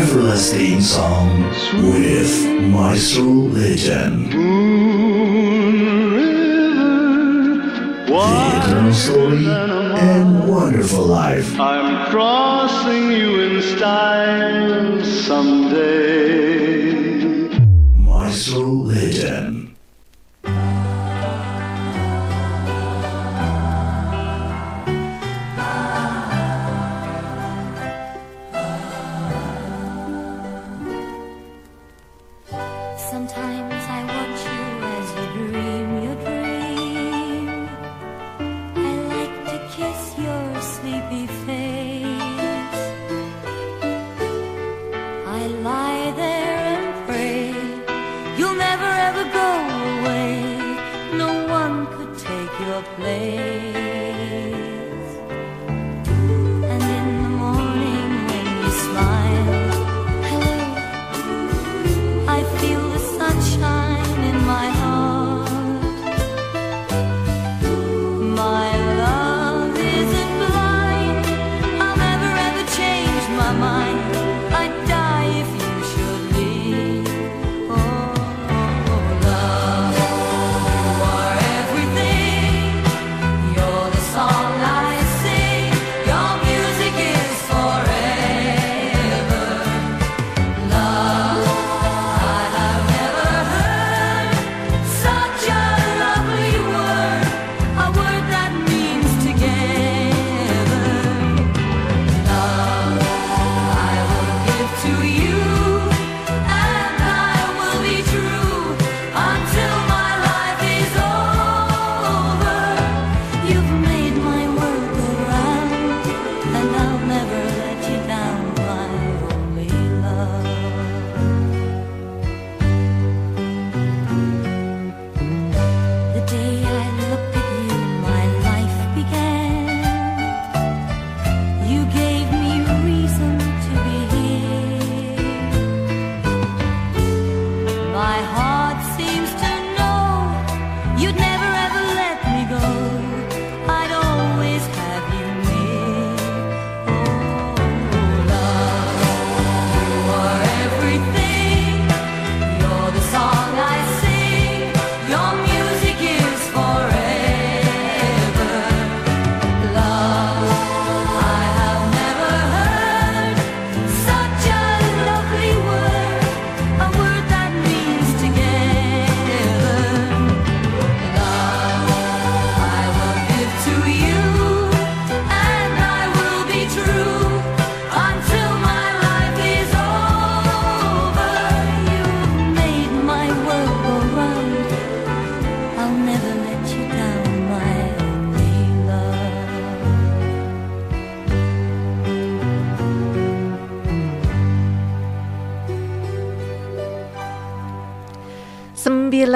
everlasting song with Maestro Legend. The eternal story and wonderful life. I'm crossing you in style someday.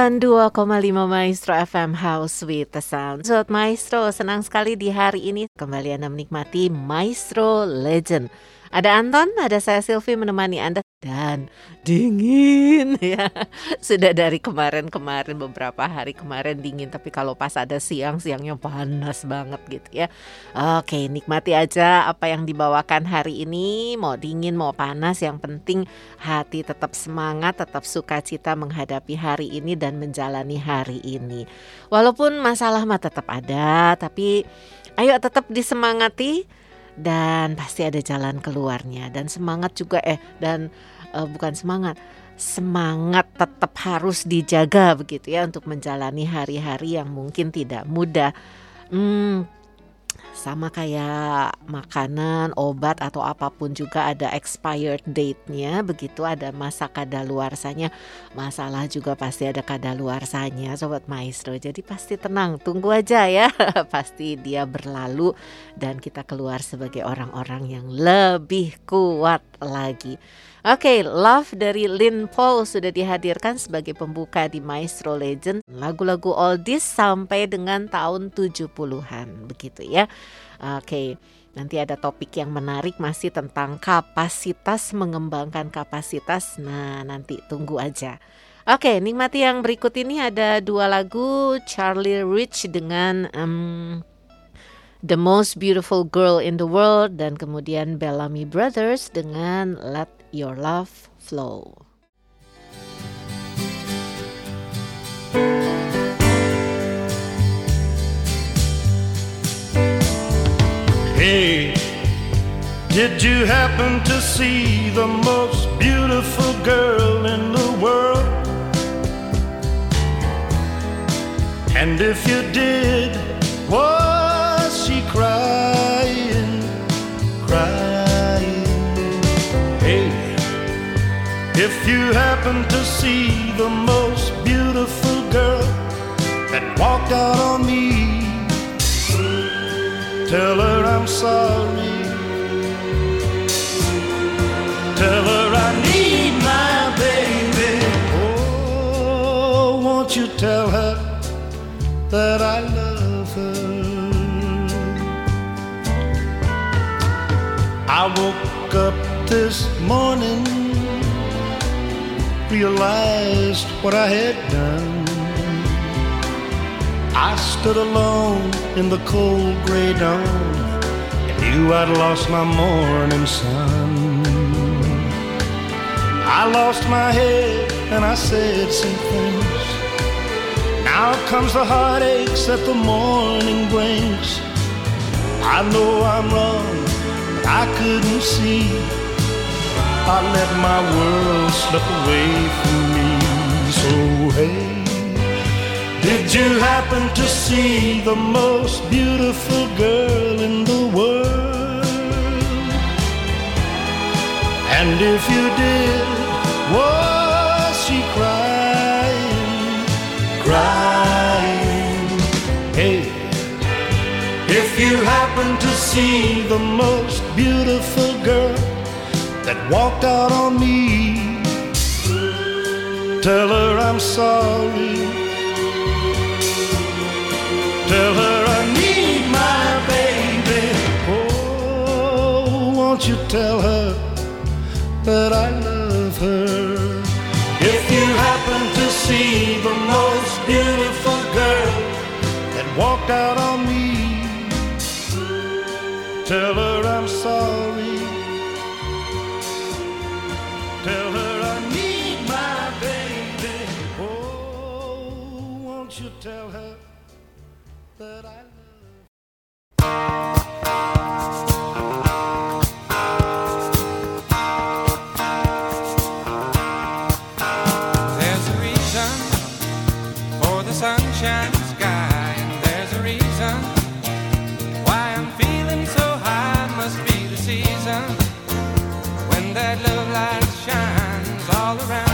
92,5 Maestro FM House with the Sound. Sobat Maestro, senang sekali di hari ini kembali Anda menikmati Maestro Legend. Ada Anton, ada saya Silvi menemani Anda Dan dingin. Ya Sudah dari kemarin-kemarin beberapa hari kemarin dingin Tapi kalau pas ada siang, siangnya panas banget gitu ya. Oke, nikmati aja apa yang dibawakan hari ini. Mau dingin, mau panas, yang penting hati tetap semangat, tetap sukacita menghadapi hari ini dan menjalani hari ini. Walaupun masalah mah tetap ada, tapi ayo tetap disemangati dan pasti ada jalan keluarnya. Dan semangat juga eh dan eh, bukan semangat semangat tetap harus dijaga begitu ya untuk menjalani hari-hari yang mungkin tidak mudah. Hmm, sama kayak makanan, obat atau apa pun juga ada expired date-nya, begitu ada masa kadaluarsanya. Masalah juga pasti ada kadaluarsanya, sobat maestro. Jadi pasti tenang, tunggu aja ya. pasti dia berlalu dan kita keluar sebagai orang-orang yang lebih kuat lagi. Oke, Love dari Lin Paul sudah dihadirkan sebagai pembuka di Maestro Legend. Lagu-lagu oldies sampai dengan tahun 70-an, begitu ya. Oke, nanti ada topik yang menarik masih tentang kapasitas, mengembangkan kapasitas. Nah, nanti tunggu aja. Oke, nikmati yang berikut ini ada dua lagu Charlie Rich dengan um, The Most Beautiful Girl in the World dan kemudian Bellamy Brothers dengan Let Your Love Flow. Hey, did you happen to see the most beautiful girl in the world? And if you did, was she crying, if you happen to see the most beautiful girl that walked out on me, Tell her I'm sorry. Tell her I need my baby. Oh, won't you tell her that I love her? I woke up this morning, realized what I had done. I stood alone in the cold gray dawn and knew I'd lost my morning sun. I lost my head and I said some things. Now comes the heartaches that the morning brings. I know I'm wrong, but I couldn't see. I let my world slip away from me. So hey. Did you happen to see the most beautiful girl in the world? And if you did, was she crying, crying? Hey, if you happen to see the most beautiful girl that walked out on me, tell her I'm sorry. Tell her I need my baby. Oh, won't you tell her that I love her? If you happen to see the most beautiful girl that walked out on me, tell her I'm sorry. That love light shines all around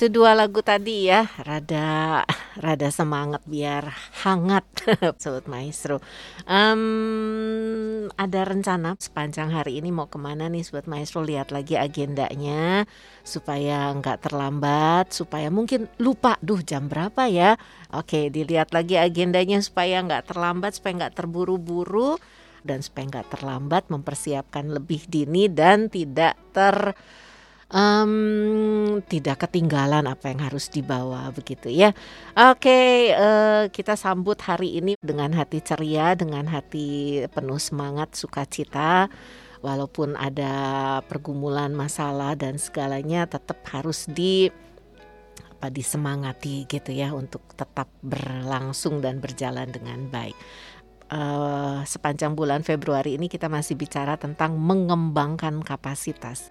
itu dua lagu tadi ya, rada rada semangat biar hangat, sobat maestro. Em, ada rencana sepanjang hari ini mau ke mana nih, sobat maestro? Lihat lagi agendanya supaya nggak terlambat, supaya mungkin lupa, duh jam berapa ya? Oke, dilihat lagi agendanya supaya nggak terlambat, supaya nggak terburu-buru dan supaya nggak terlambat mempersiapkan lebih dini dan tidak ter Em, tidak ketinggalan apa yang harus dibawa begitu ya. Oke, eh, kita sambut hari ini dengan hati ceria, dengan hati penuh semangat, sukacita. Walaupun ada pergumulan masalah dan segalanya tetap harus di apa disemangati gitu ya untuk tetap berlangsung dan berjalan dengan baik. Eh, sepanjang bulan Februari ini kita masih bicara tentang mengembangkan kapasitas.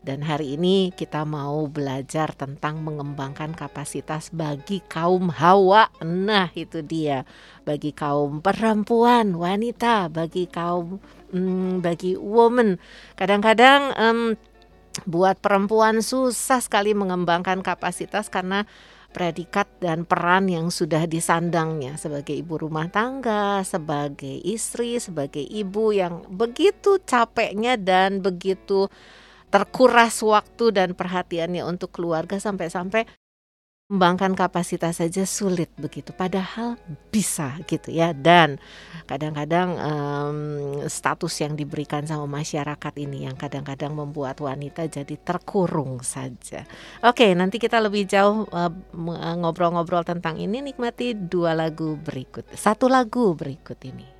Dan hari ini kita mau belajar tentang mengembangkan kapasitas bagi kaum Hawa. Nah, itu dia. Bagi kaum perempuan, wanita, bagi kaum mm, bagi woman. Kadang-kadang em, buat perempuan susah sekali mengembangkan kapasitas karena predikat dan peran yang sudah disandangnya sebagai ibu rumah tangga, sebagai istri, sebagai ibu yang begitu capeknya dan begitu terkuras waktu dan perhatiannya untuk keluarga sampai-sampai mengembangkan kapasitas saja sulit begitu. Padahal bisa gitu ya. Dan kadang-kadang em, status yang diberikan sama masyarakat ini yang kadang-kadang membuat wanita jadi terkurung saja. Oke nanti kita lebih jauh eh, m- eh, ngobrol-ngobrol tentang ini. Nikmati dua lagu berikut satu lagu berikut ini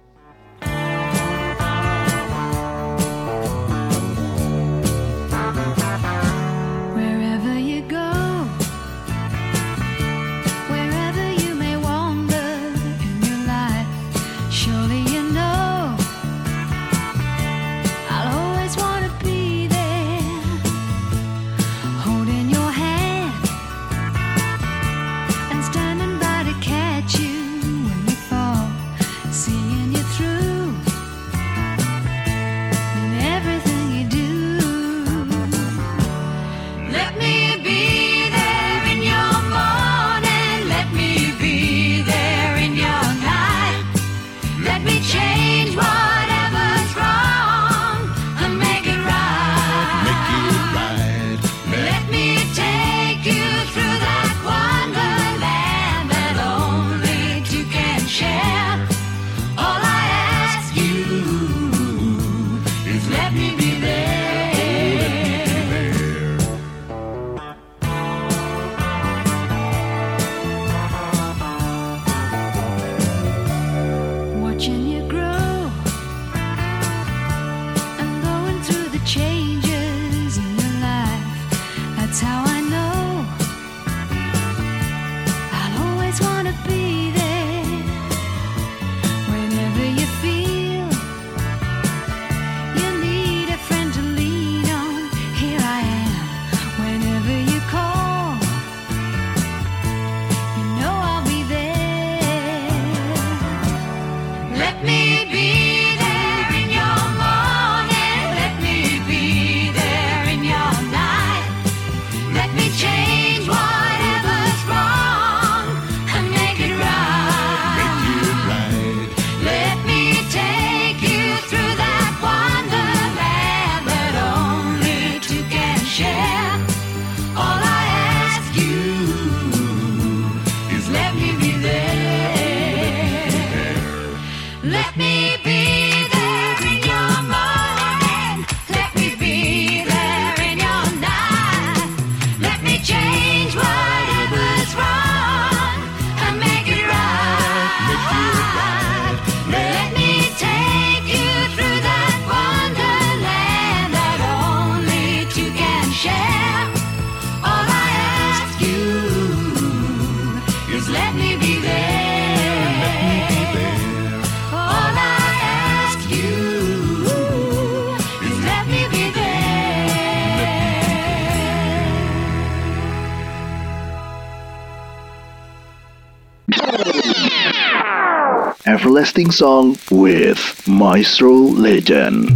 everlasting song with Maestro Legend.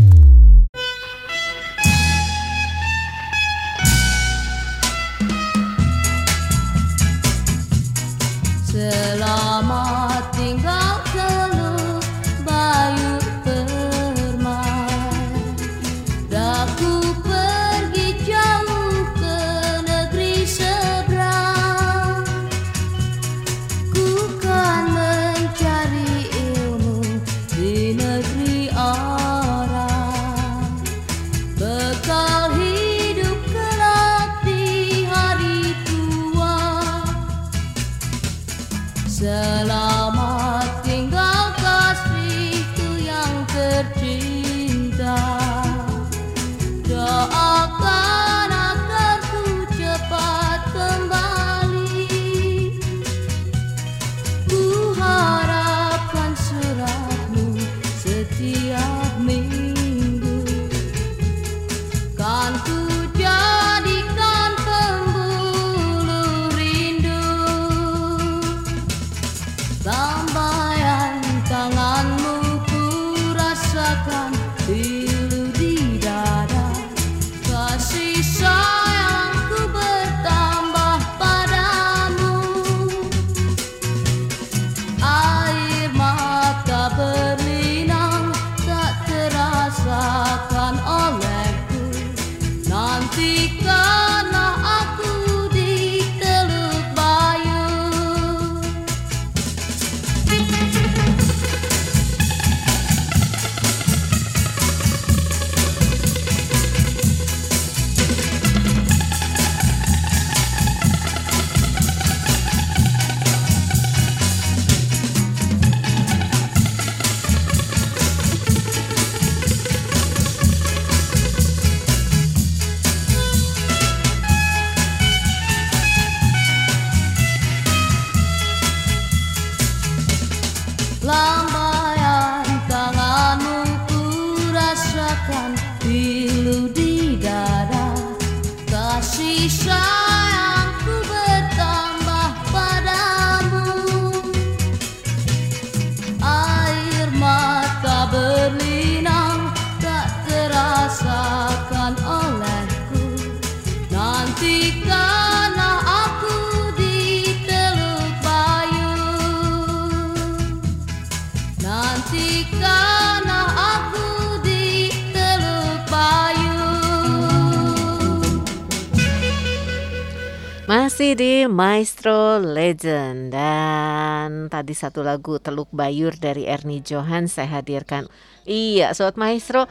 Di Maestro Legend dan tadi satu lagu Teluk Bayur dari Ernie Johan saya hadirkan. Iya, sobat Maestro,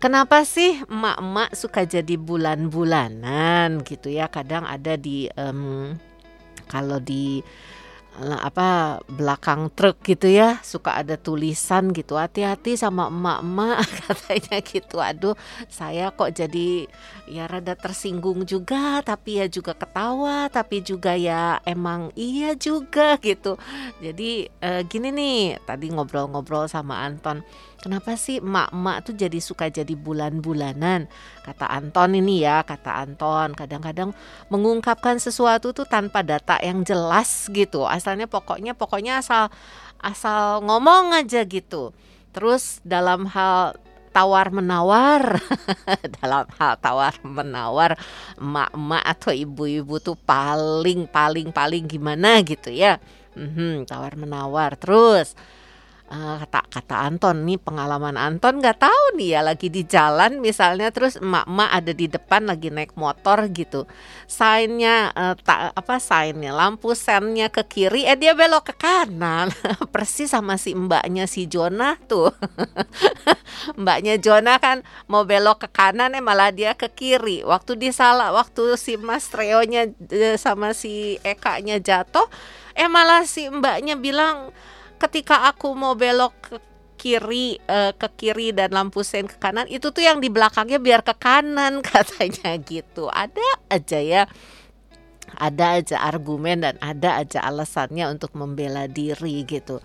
kenapa sih emak-emak suka jadi bulan-bulanan gitu ya? Kadang ada di em, kalau di apa belakang truk gitu ya suka ada tulisan gitu hati-hati sama emak-emak katanya gitu. Aduh saya kok jadi ya rada tersinggung juga tapi ya juga ketawa tapi juga ya emang iya juga gitu. Jadi eh, gini nih tadi ngobrol-ngobrol sama Anton kenapa sih emak-emak tuh jadi suka jadi bulan-bulanan? Kata Anton ini ya kata Anton. Kadang-kadang mengungkapkan sesuatu tuh tanpa data yang jelas gitu. Asalnya pokoknya pokoknya asal asal ngomong aja gitu. Terus dalam hal tawar menawar dalam hal tawar menawar emak-emak atau ibu-ibu tuh paling paling paling gimana gitu ya? Mhm, tawar menawar. Terus eh, kata kata Anton nih pengalaman Anton nggak tahu nih ya lagi di jalan misalnya terus emak-emak ada di depan lagi naik motor gitu. Sainnya eh, tak apa sainnya lampu sennya ke kiri eh dia belok ke kanan. Persis sama si mbaknya si Jonah tuh. Mbaknya Jonah kan mau belok ke kanan eh malah dia ke kiri. Waktu disalah waktu si Mas Treonya eh, sama si Eka-nya jatuh eh malah si mbaknya bilang ketika aku mau belok ke kiri eh, ke kiri dan lampu sen ke kanan itu tuh yang di belakangnya biar ke kanan katanya gitu. Ada aja ya. Ada aja argumen dan ada aja alasannya untuk membela diri gitu.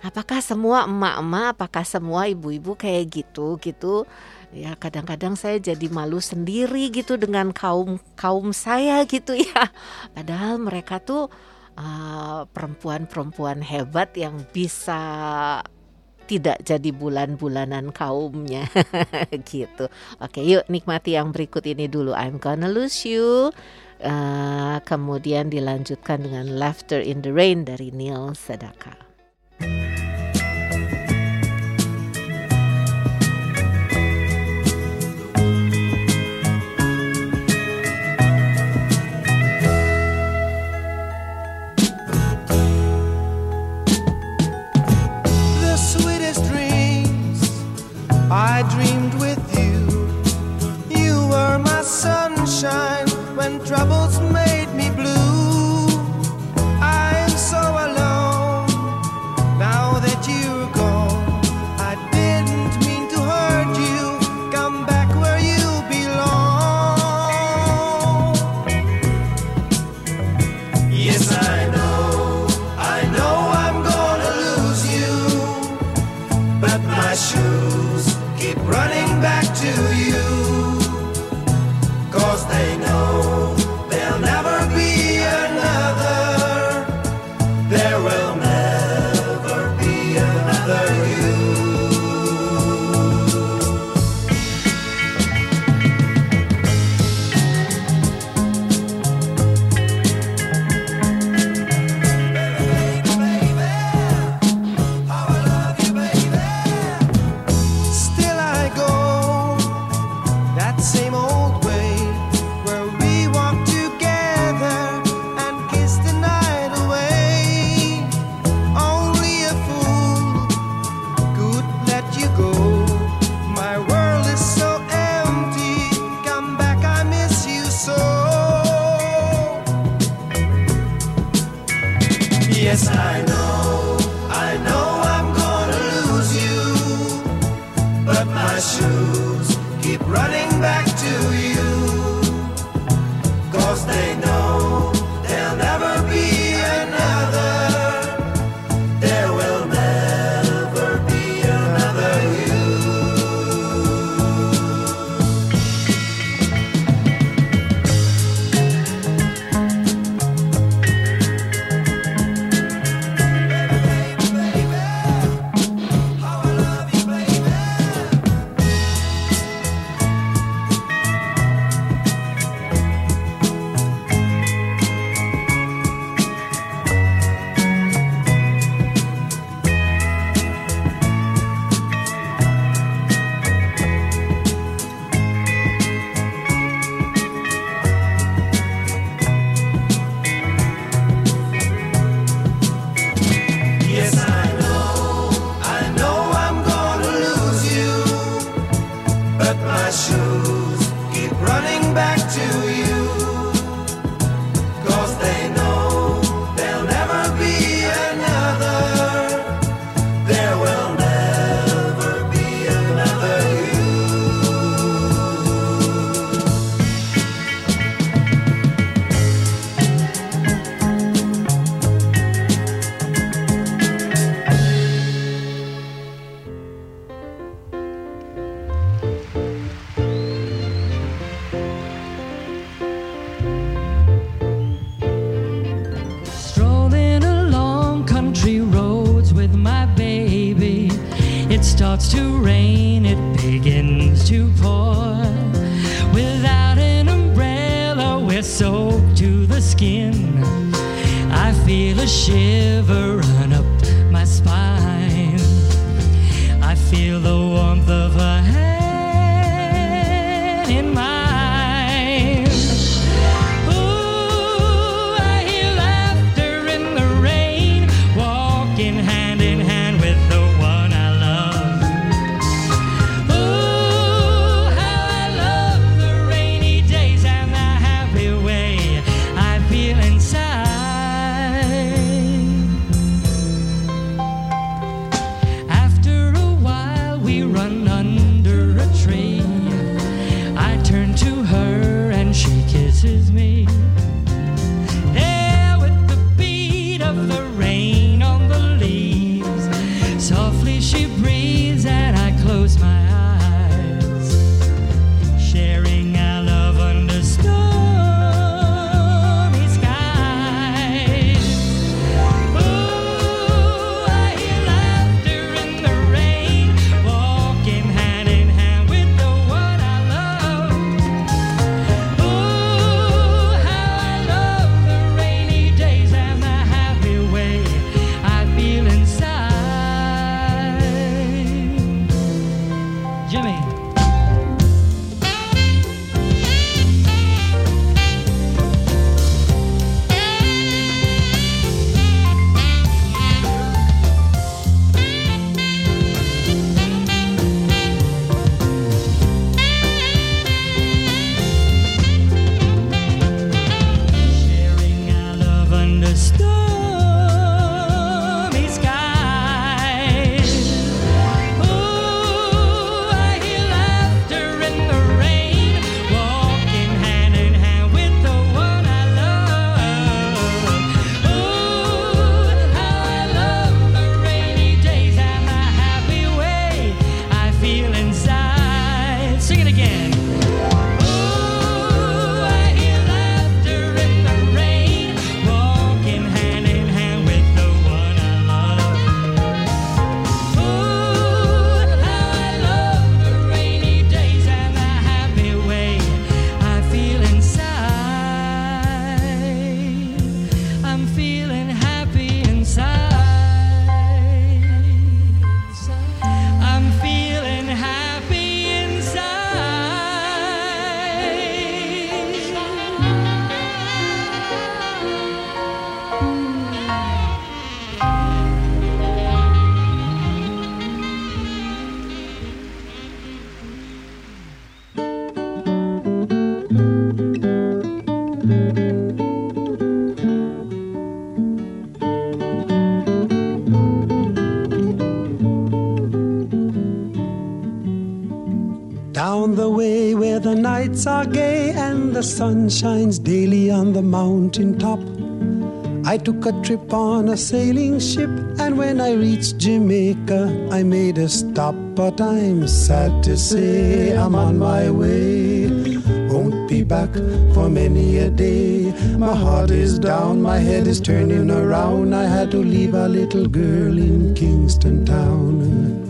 Apakah semua emak-emak apakah semua ibu-ibu kayak gitu gitu? Ya kadang-kadang saya jadi malu sendiri gitu dengan kaum kaum saya gitu ya. Padahal mereka tuh Ah, perempuan-perempuan uh, hebat yang bisa tidak jadi bulan-bulanan kaumnya gitu. Oke, yuk nikmati yang berikut ini dulu. I'm gonna lose you. Uh, kemudian dilanjutkan dengan Laughter in the Rain dari Neil Sedaka. I dreamed with you. You were my sunshine when troubles made me. Sun shines daily on the mountain top. I took a trip on a sailing ship, and when I reached Jamaica, I made a stop. But I'm sad to say I'm on my way. Won't be back for many a day. My heart is down, my head is turning around. I had to leave a little girl in Kingston Town.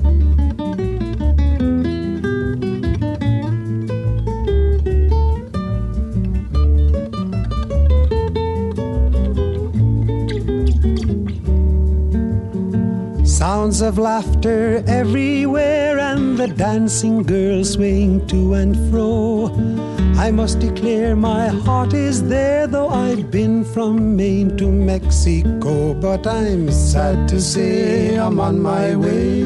Sounds of laughter everywhere, and the dancing girls swing to and fro. I must declare my heart is there, though I've been from Maine to Mexico. But I'm sad to say I'm on my way.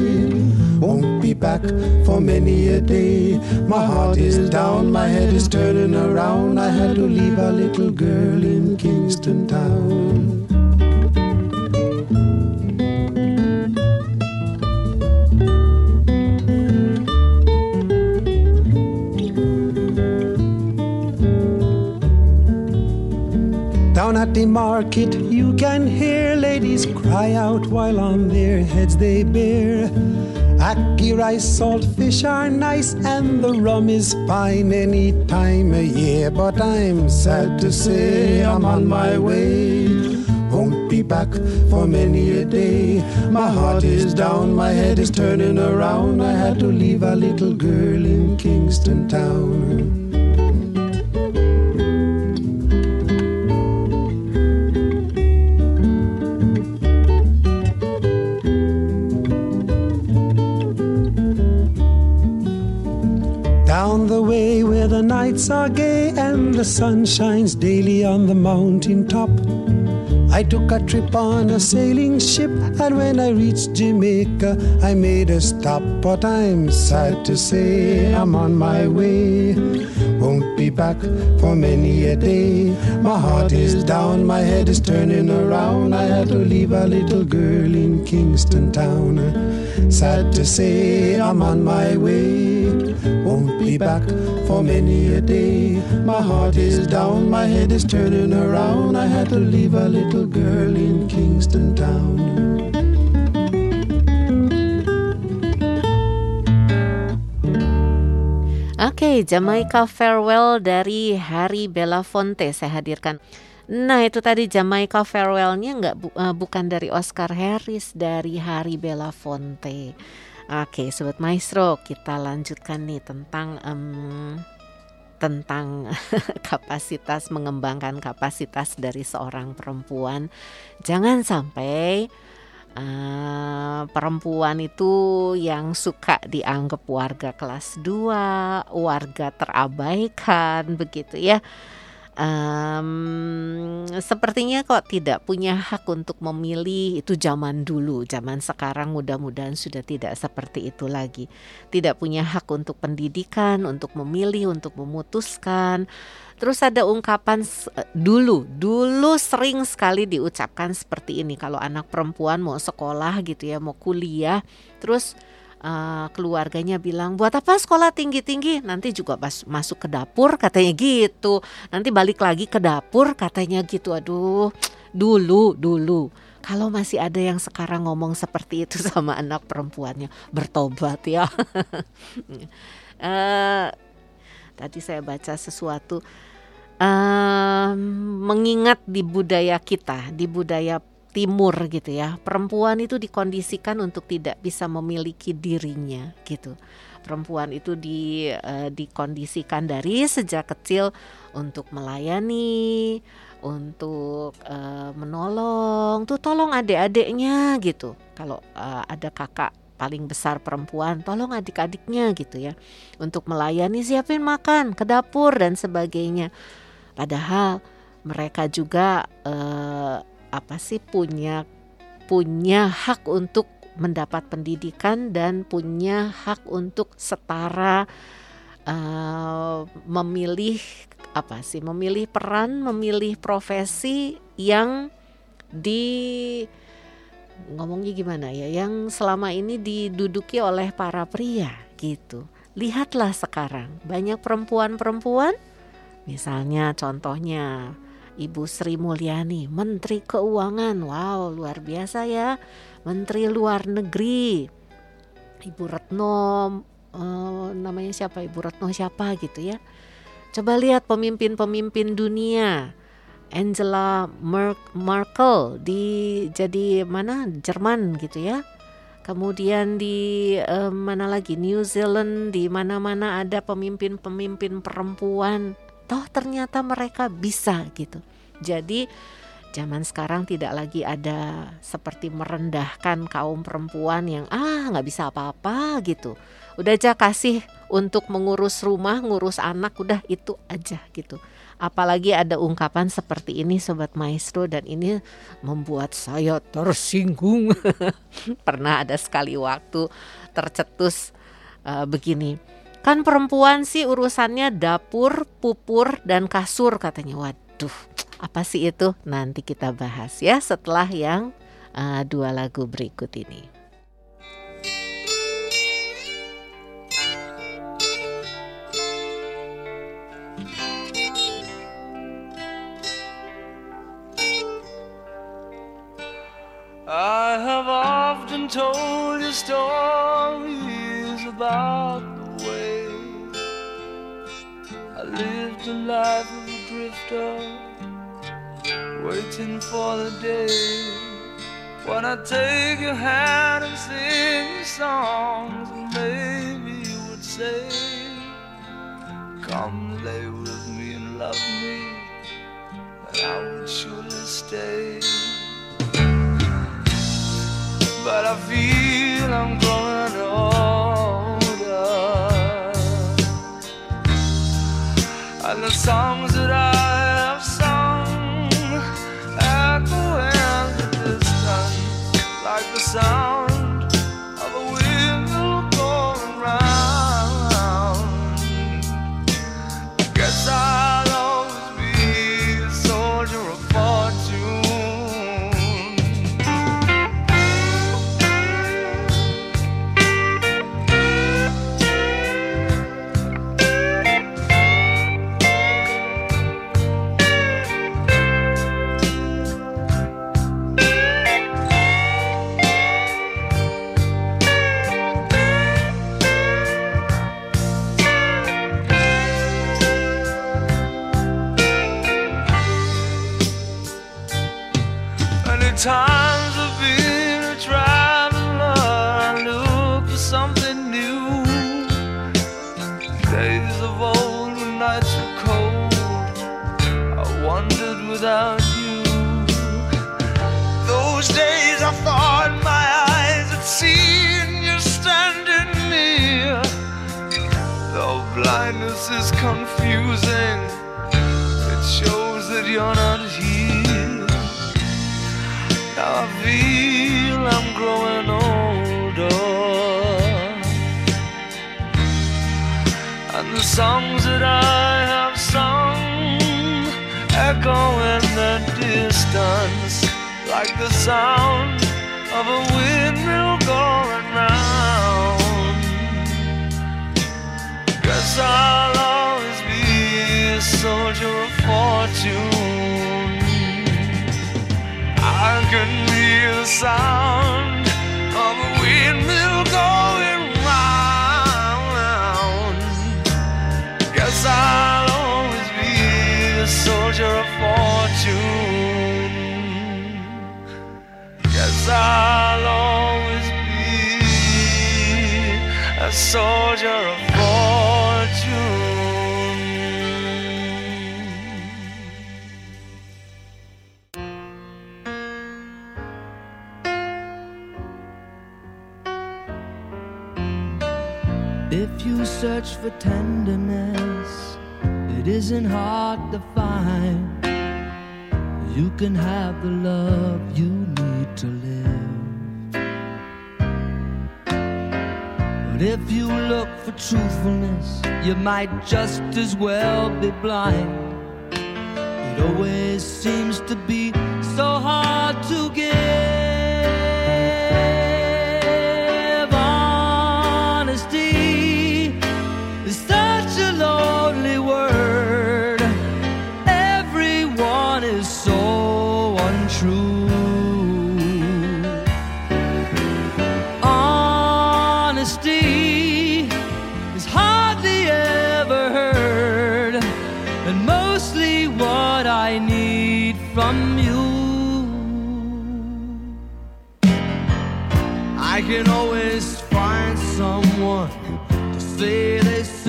Won't be back for many a day. My heart is down, my head is turning around. I had to leave a little girl in Kingston Town. Down at the market, you can hear ladies cry out while on their heads they bear. Ackee rice, salt fish are nice, and the rum is fine any time of year. But I'm sad to say I'm on my way. Won't be back for many a day. My heart is down, my head is turning around. I had to leave a little girl in Kingston Town. Nights are gay and the sun shines daily on the mountain top. I took a trip on a sailing ship, and when I reached Jamaica, I made a stop. But I'm sad to say I'm on my way. Won't be back for many a day. My heart is down, my head is turning around. I had to leave a little girl in Kingston Town. Sad to say I'm on my way. Won't be back for many a day. My heart is down, my head is turning around. I had to leave a little girl in Kingston Town. Oke, Jamaica Farewell dari Harry Belafonte saya hadirkan. Nah itu tadi Jamaica Farewell-nya bu- eh, bukan dari Oscar Harris, dari Harry Belafonte. Oke, Sobat Maestro, kita lanjutkan nih tentang em, tentang kapasitas mengembangkan kapasitas dari seorang perempuan. Jangan sampai eh, perempuan itu yang suka dianggap warga kelas 2, warga terabaikan begitu ya. Em, sepertinya kok tidak punya hak untuk memilih itu zaman dulu, zaman sekarang mudah-mudahan sudah tidak seperti itu lagi. Tidak punya hak untuk pendidikan, untuk memilih, untuk memutuskan. Terus ada ungkapan s- dulu, dulu sering sekali diucapkan seperti ini kalau anak perempuan mau sekolah gitu ya, mau kuliah, terus eh, keluarganya bilang buat apa sekolah tinggi-tinggi? Nanti juga pas masuk ke dapur katanya gitu. Nanti balik lagi ke dapur katanya gitu. Aduh dulu dulu. Kalau masih ada yang sekarang ngomong seperti itu sama anak perempuannya bertobat ya. Eh, tadi saya baca sesuatu. Em, mengingat di budaya kita di budaya timur gitu ya. Perempuan itu dikondisikan untuk tidak bisa memiliki dirinya gitu. Perempuan itu di eh, dikondisikan dari sejak kecil untuk melayani untuk eh, menolong tuh tolong adik-adiknya gitu. Kalau eh, ada kakak paling besar perempuan tolong adik-adiknya gitu ya. Untuk melayani siapin makan ke dapur dan sebagainya. Padahal mereka juga apa sih punya punya hak untuk mendapat pendidikan dan punya hak untuk setara eh, memilih apa sih memilih peran memilih profesi yang di ngomongnya gimana ya yang selama ini diduduki oleh para pria gitu. Lihatlah sekarang banyak perempuan-perempuan Misalnya contohnya Ibu Sri Mulyani, Menteri Keuangan. Wow, luar biasa ya. Menteri Luar Negeri. Ibu Retno eh, namanya siapa? Ibu Retno siapa gitu ya. Coba lihat pemimpin-pemimpin dunia. Angela Mer- Merkel di jadi mana Jerman gitu ya. Kemudian di eh, mana lagi New Zealand di mana-mana ada pemimpin-pemimpin perempuan. Toh ternyata mereka bisa gitu. Jadi zaman sekarang tidak lagi ada seperti merendahkan kaum perempuan yang ah nggak bisa apa-apa gitu. Udah aja kasih untuk mengurus rumah, ngurus anak, udah itu aja gitu. Apalagi ada ungkapan seperti ini Sobat Maestro dan ini membuat saya tersinggung. Pernah ada sekali waktu tercetus eh, begini. Kan perempuan sih urusannya dapur, pupur, dan kasur katanya. Waduh, apa sih itu? Nanti kita bahas ya setelah yang eh, dua lagu berikut ini. I have often told you stories about lived a life of a drifter, waiting for the day when I take your hand and sing you songs, and maybe you would say, Come lay with me and love me, and I would surely stay but I feel I'm growing older. Confusing, it shows that you're not here. Now I feel I'm growing older. And the songs that I have sung echo in the distance like the sound of a windmill going round. Guess I'll soldier of fortune. I can hear the sound of a windmill going round. Guess I'll always be a soldier of fortune. Guess I'll always be a soldier of fortune. Search for tenderness, it isn't hard to find. You can have the love you need to live. But if you look for truthfulness, you might just as well be blind. It always seems to be so hard to give.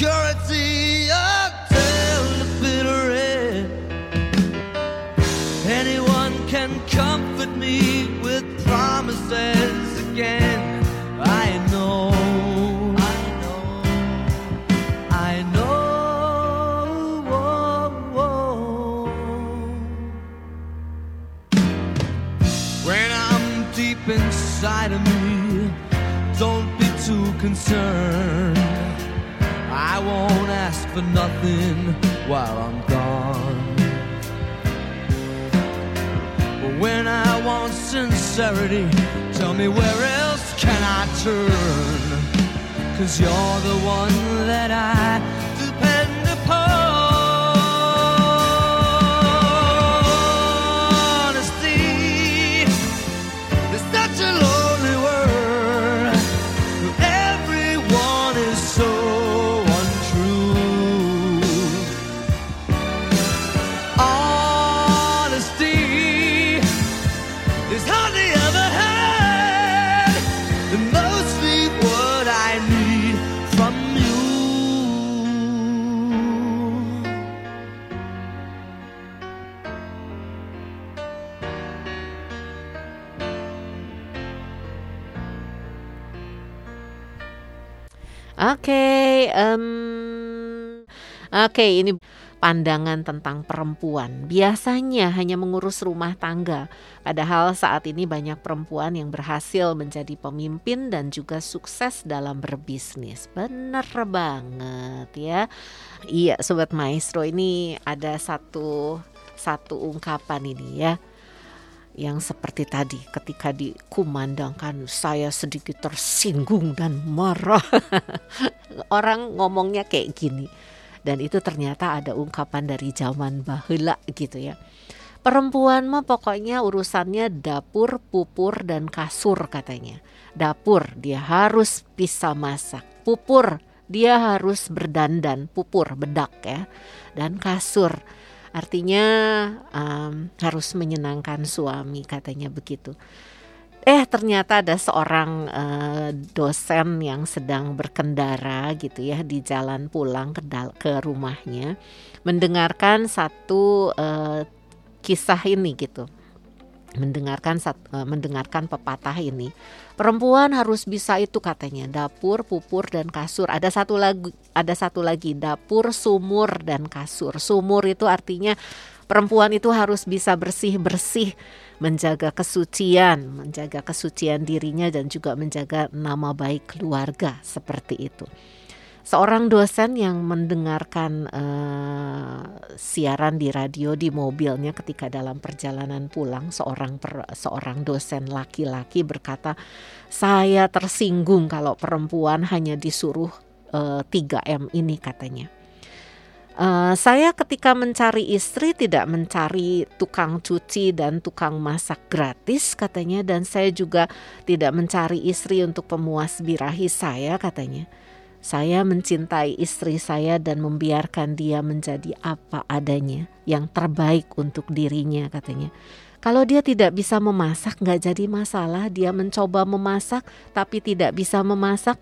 Security until the bitter end. Anyone can comfort me with promises again. I know, I know, I know. When I'm deep inside of me, don't be too concerned. I won't ask for nothing while I'm gone. But when I want sincerity, tell me where else can I turn? Cause you're the one that I oke ini pandangan tentang perempuan. Biasanya hanya mengurus rumah tangga, padahal saat ini banyak perempuan yang berhasil menjadi pemimpin dan juga sukses dalam berbisnis. Bener banget ya. Iya, sobat maestro ini ada satu satu ungkapan ini ya yang seperti tadi ketika dikumandangkan saya sedikit tersinggung dan marah. Orang ngomongnya kayak gini. Dan itu ternyata ada ungkapan dari zaman bahula gitu ya. Perempuan mah pokoknya urusannya dapur, pupur dan kasur katanya. Dapur dia harus bisa masak. Pupur dia harus berdandan, pupur bedak ya. Dan kasur artinya um, harus menyenangkan suami katanya begitu. Eh ternyata ada seorang eh, dosen yang sedang berkendara gitu ya di jalan pulang ke, ke rumahnya mendengarkan satu eh, kisah ini gitu. Mendengarkan eh, mendengarkan pepatah ini. Perempuan harus bisa itu katanya dapur pupur dan kasur. Ada satu lagi ada satu lagi dapur sumur dan kasur. Sumur itu artinya perempuan itu harus bisa bersih bersih menjaga kesucian menjaga kesucian dirinya dan juga menjaga nama baik keluarga seperti itu. Seorang dosen yang mendengarkan eh, siaran di radio di mobilnya ketika dalam perjalanan pulang seorang per- seorang dosen laki-laki berkata saya tersinggung kalau perempuan hanya disuruh eh, 3M ini katanya Eh, saya ketika mencari istri tidak mencari tukang cuci dan tukang masak gratis katanya dan saya juga tidak mencari istri untuk pemuas birahi saya katanya. Saya mencintai istri saya dan membiarkan dia menjadi apa adanya yang terbaik untuk dirinya katanya. Kalau dia tidak bisa memasak nggak jadi masalah, dia mencoba memasak tapi tidak bisa memasak,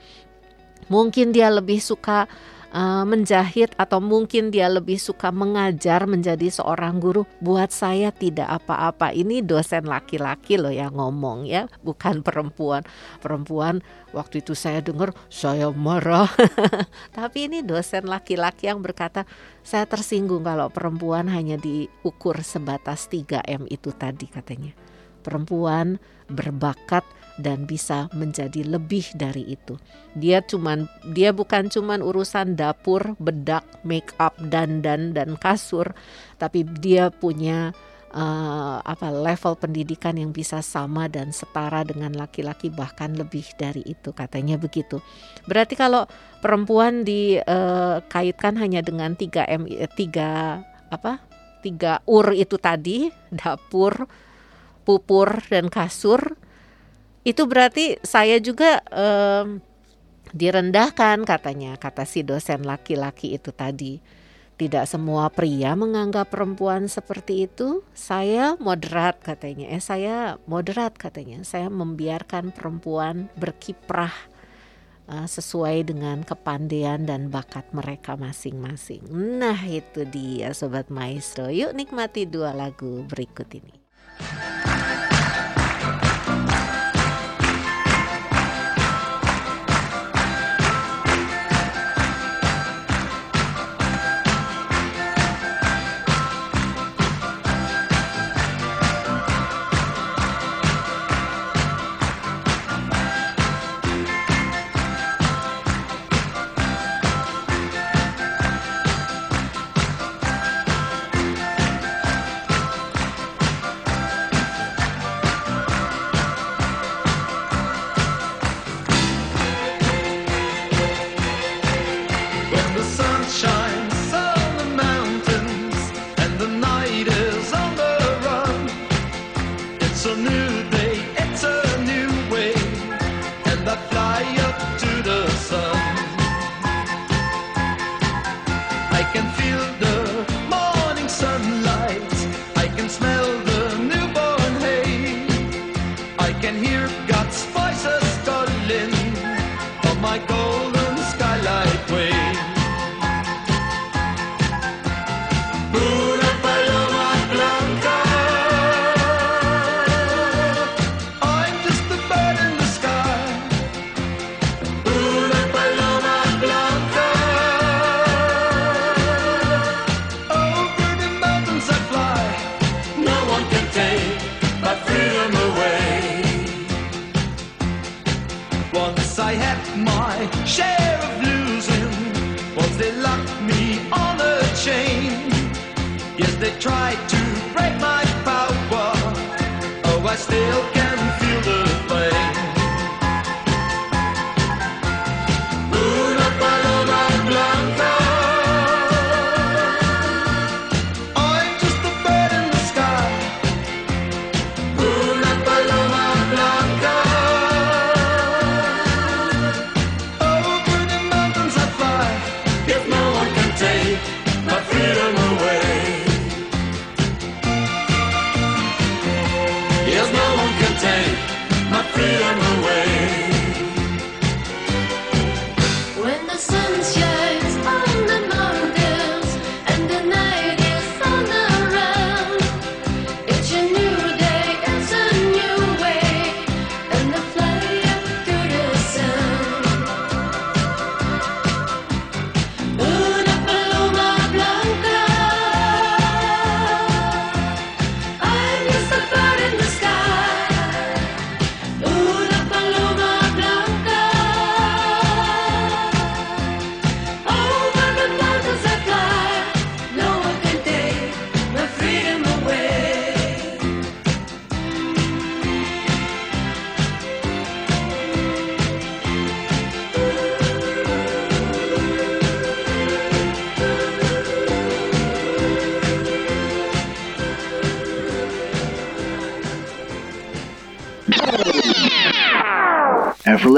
mungkin dia lebih suka uh, menjahit atau mungkin dia lebih suka mengajar menjadi seorang guru. Buat saya tidak apa-apa. Ini dosen laki-laki loh yang ngomong ya, bukan perempuan. Perempuan waktu itu saya dengar saya marah. Tapi ini dosen laki-laki yang berkata, saya tersinggung kalau perempuan hanya diukur sebatas 3M itu tadi katanya. Perempuan berbakat dan bisa menjadi lebih dari itu. Dia cuman dia bukan cuman urusan dapur, bedak, make up, dandan dan kasur, tapi dia punya uh, apa level pendidikan yang bisa sama dan setara dengan laki-laki bahkan lebih dari itu katanya begitu. Berarti kalau perempuan dikaitkan hanya dengan 3 M 3 apa? 3 ur itu tadi, dapur, pupur dan kasur itu berarti saya juga um, direndahkan katanya. Kata si dosen laki-laki itu tadi. Tidak semua pria menganggap perempuan seperti itu. Saya moderat katanya. Eh saya moderat katanya. Saya membiarkan perempuan berkiprah uh, sesuai dengan kepandaian dan bakat mereka masing-masing. Nah itu dia sobat maestro. Yuk nikmati dua lagu berikut ini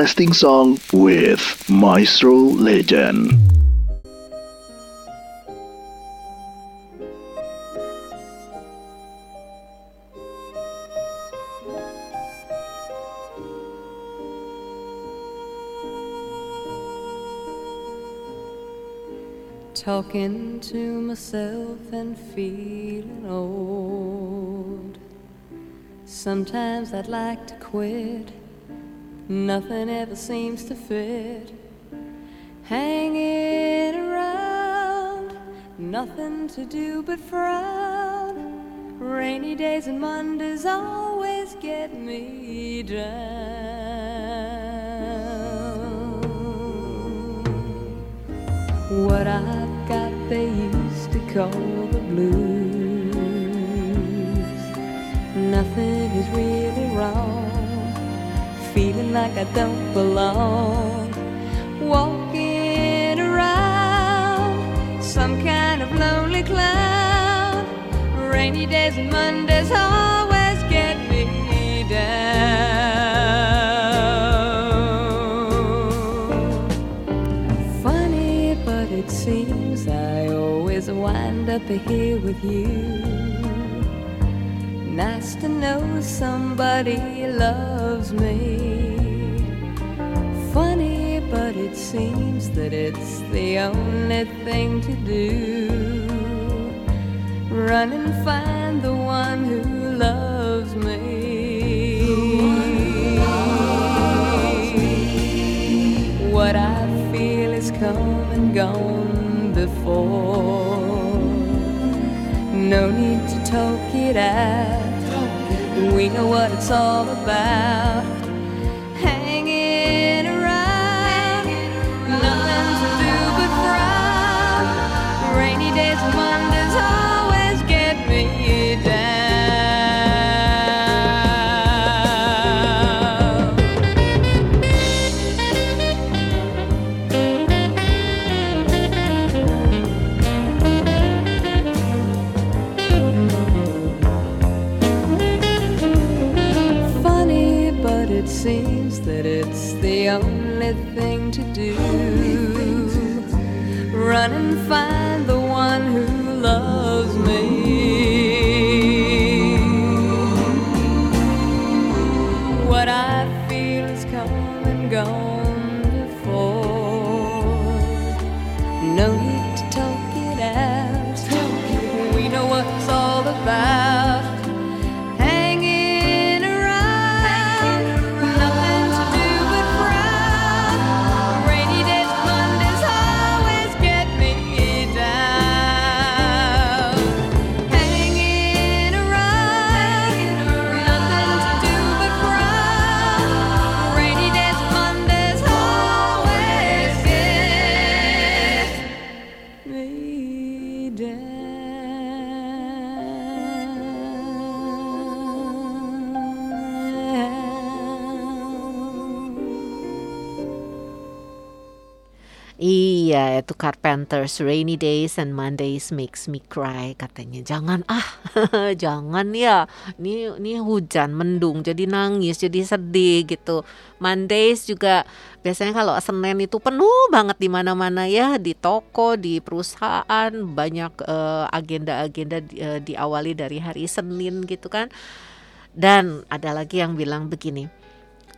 Everlasting Song with Maestro Legend. Talking to myself and feeling old. Sometimes I'd like to quit. Nothing ever seems to fit. Hanging around, nothing to do but frown. Rainy days and Mondays always get me down. What I've got they used to call the blues. Nothing is really wrong. Feeling like I don't belong. Walking around some kind of lonely cloud. Rainy days and Mondays always get me down. Funny, but it seems I always wind up here with you. Nice to know somebody loves me. Funny, but it seems that it's the only thing to do. Run and find the one who loves me. What I feel is come and gone before. No need to talk it out. We know what it's all about. Carpenters Rainy Days and Mondays Makes Me Cry katanya. Jangan ah, jangan ya. Ini ini hujan mendung jadi nangis, jadi sedih gitu. Mondays juga biasanya kalau Senin itu penuh banget di mana-mana ya, di toko, di perusahaan, banyak eh, agenda-agenda di- eh, diawali dari hari Senin gitu kan. Dan ada lagi yang bilang begini.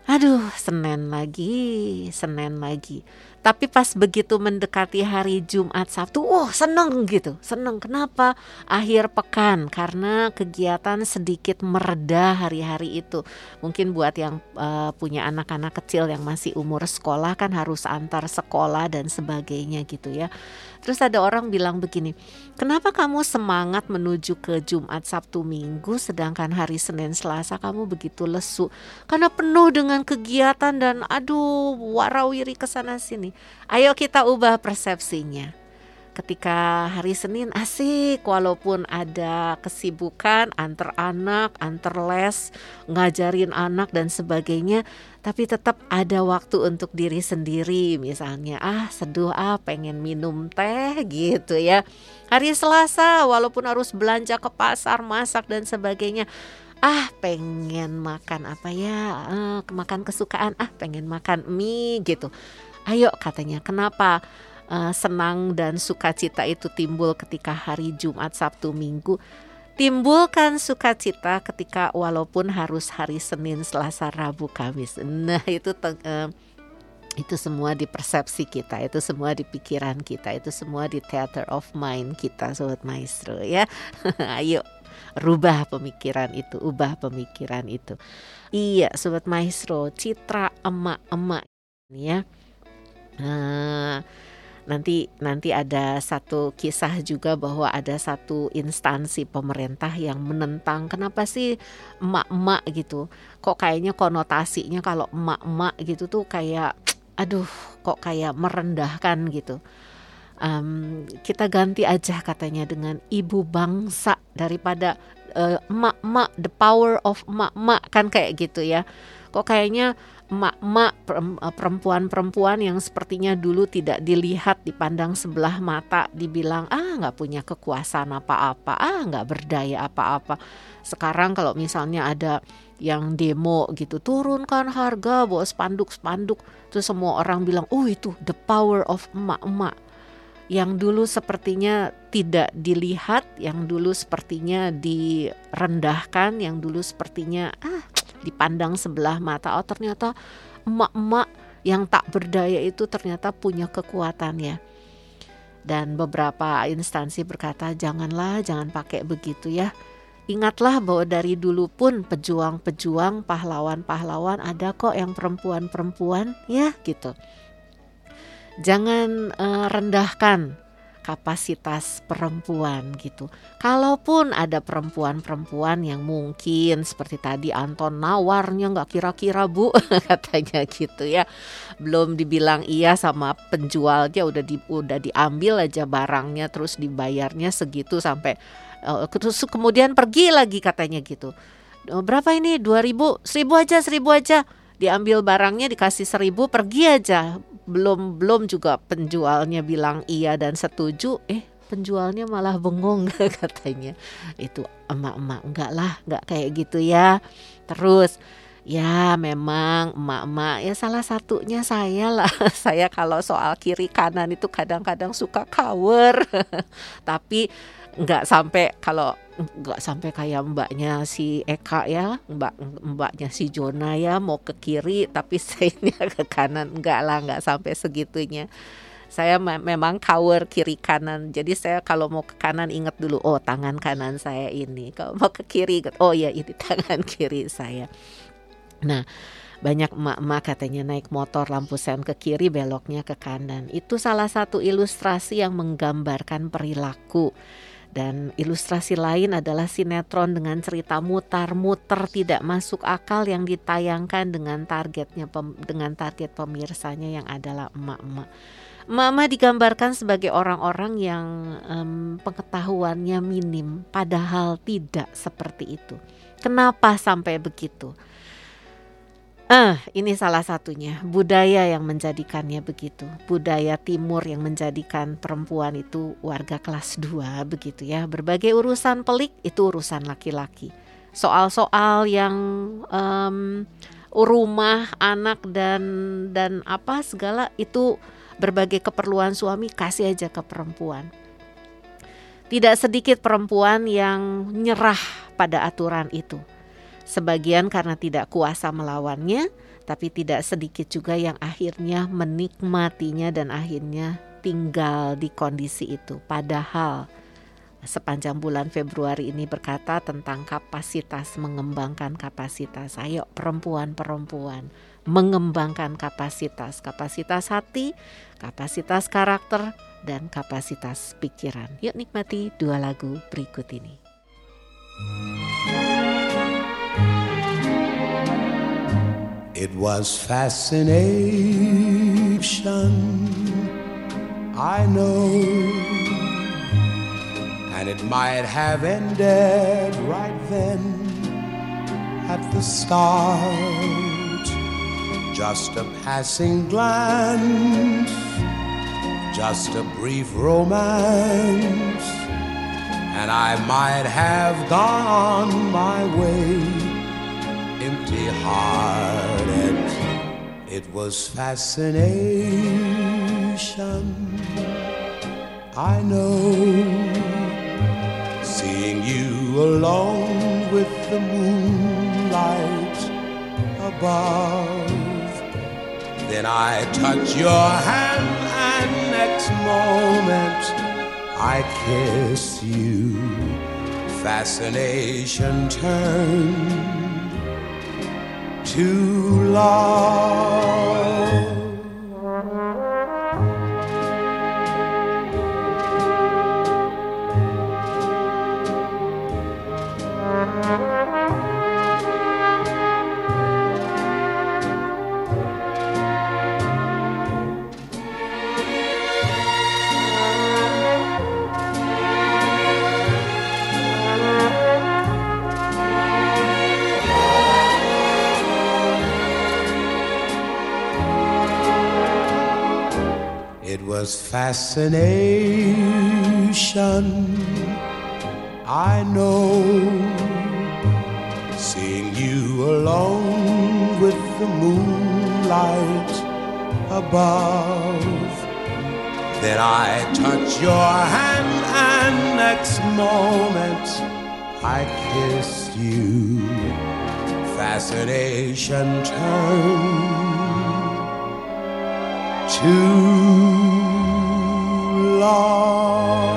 Aduh, Senin lagi, Senin lagi. Tapi pas begitu mendekati hari Jumat Sabtu, oh seneng gitu, seneng. Kenapa? Akhir pekan karena kegiatan sedikit mereda hari-hari itu. Mungkin buat yang eh, punya anak-anak kecil yang masih umur sekolah kan harus antar sekolah dan sebagainya gitu ya. Terus ada orang bilang begini, kenapa kamu semangat menuju ke Jumat Sabtu Minggu sedangkan hari Senin Selasa kamu begitu lesu? Karena penuh dengan kegiatan dan aduh warawiri ke sana sini. Ayo kita ubah persepsinya. Ketika hari Senin asik walaupun ada kesibukan antar anak, antar les, ngajarin anak dan sebagainya, tapi tetap ada waktu untuk diri sendiri. Misalnya ah seduh ah pengen minum teh gitu ya. Hari Selasa walaupun harus belanja ke pasar, masak dan sebagainya, ah pengen makan apa ya? Eh, makan kesukaan. Ah pengen makan mie gitu. Ayo katanya. Kenapa eh, senang dan sukacita itu timbul ketika hari Jumat Sabtu Minggu timbulkan sukacita ketika walaupun harus hari Senin Selasa Rabu Kamis nah itu eh, Itu semua di persepsi kita, itu semua di pikiran kita, itu semua di theater of mind kita, sobat maestro ya. Ayo rubah pemikiran itu, ubah pemikiran itu. Iya, sobat maestro, citra emak-emak ya. Nah, nanti nanti ada satu kisah juga bahwa ada satu instansi pemerintah yang menentang kenapa sih emak-emak gitu? Kok kayaknya konotasinya kalau emak-emak gitu tuh kayak aduh kok kayak merendahkan gitu. Um, kita ganti aja katanya dengan ibu bangsa daripada eh, emak-emak the power of emak-emak kan kayak gitu ya. Kok kayaknya emak-emak eh, perempuan-perempuan yang sepertinya dulu tidak dilihat dipandang sebelah mata dibilang ah nggak punya kekuasaan apa-apa ah nggak berdaya apa-apa. Sekarang kalau misalnya ada yang demo gitu turunkan harga bawa spanduk-spanduk. Terus semua orang bilang oh itu the power of emak-emak yang dulu sepertinya tidak dilihat, yang dulu sepertinya direndahkan, yang dulu sepertinya ah dipandang sebelah mata. Oh ternyata emak-emak yang tak berdaya itu ternyata punya kekuatan ya. Dan beberapa instansi berkata janganlah, jangan pakai begitu ya. Ingatlah bahwa dari dulu pun pejuang-pejuang, pahlawan-pahlawan ada kok yang perempuan-perempuan ya gitu. Jangan eh, rendahkan kapasitas perempuan gitu. Kalaupun ada perempuan-perempuan yang mungkin seperti tadi Anton nawarnya nggak kira-kira bu katanya gitu ya, belum dibilang iya sama penjualnya udah di udah diambil aja barangnya terus dibayarnya segitu sampai eh, terus kemudian pergi lagi katanya gitu. "Oh, Berapa ini? 2000, 1000 aja, 1000 aja. Diambil barangnya dikasih 1000 pergi aja. Belum belum juga penjualnya bilang iya dan setuju. Eh penjualnya malah bengong katanya. Itu emak-emak enggak lah enggak kayak gitu ya. Terus ya memang emak-emak ya salah satunya saya lah. Saya kalau soal kiri kanan itu kadang-kadang suka cover tapi nggak sampai kalau nggak sampai kayak mbaknya si Eka ya mbak mbaknya si Jona ya mau ke kiri tapi saya ke kanan. Nggak lah nggak sampai segitunya. Saya me- memang cover kiri kanan. Jadi saya kalau mau ke kanan ingat dulu oh tangan kanan saya ini. Kalau mau ke kiri ingat, oh ya ini tangan kiri saya. Nah banyak emak-emak katanya naik motor lampu sen ke kiri beloknya ke kanan. Itu salah satu ilustrasi yang menggambarkan perilaku dan ilustrasi lain adalah sinetron dengan cerita mutar-muter tidak masuk akal yang ditayangkan dengan targetnya pem- dengan target pemirsanya yang adalah emak-emak. Emak-emak digambarkan sebagai orang-orang yang em, pengetahuannya minim, padahal tidak seperti itu. Kenapa sampai begitu? Ah, ini salah satunya budaya yang menjadikannya begitu. Budaya timur yang menjadikan perempuan itu warga kelas 2 begitu ya. Berbagai urusan pelik itu urusan laki-laki. Soal-soal yang em, rumah, anak dan dan apa segala itu berbagai keperluan suami kasih aja ke perempuan. Tidak sedikit perempuan yang nyerah pada aturan itu. Sebagian karena tidak kuasa melawannya, tapi tidak sedikit juga yang akhirnya menikmatinya dan akhirnya tinggal di kondisi itu. Padahal sepanjang bulan Februari ini berkata tentang kapasitas mengembangkan kapasitas. Ayo perempuan-perempuan mengembangkan kapasitas, kapasitas hati, kapasitas karakter dan kapasitas pikiran. Yuk nikmati dua lagu berikut ini. It was fascination, I know, and it might have ended right then at the start. Just a passing glance, just a brief romance, and I might have gone on my way empty hearted. It was fascination. I know seeing you alone with the moonlight above. Then I touch your hand, and next moment I kiss you. Fascination turned to love. Was fascination, I know. Seeing you alone with the moonlight above. Then I touch your hand, and next moment I kiss you. Fascination turned to love.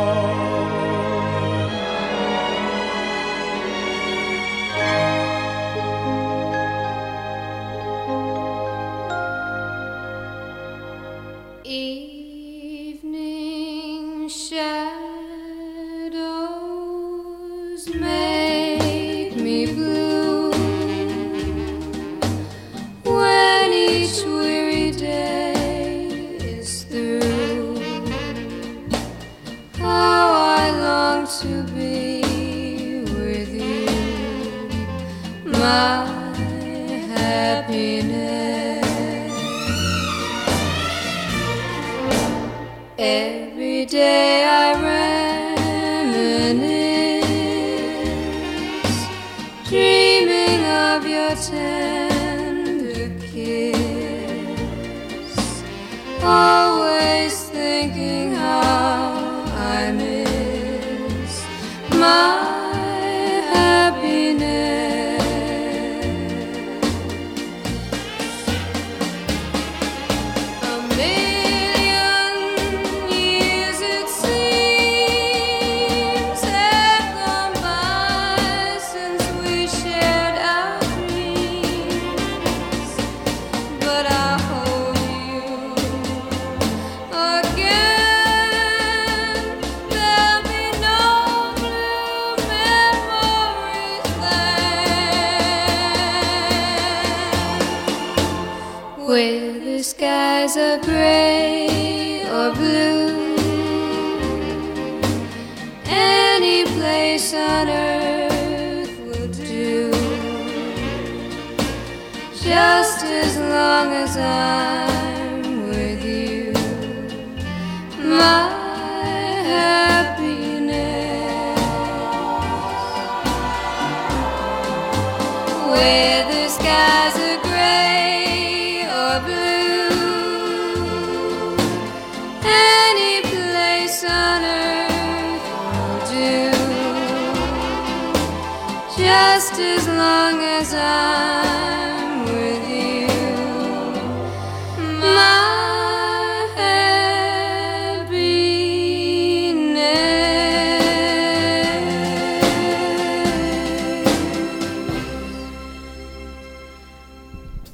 My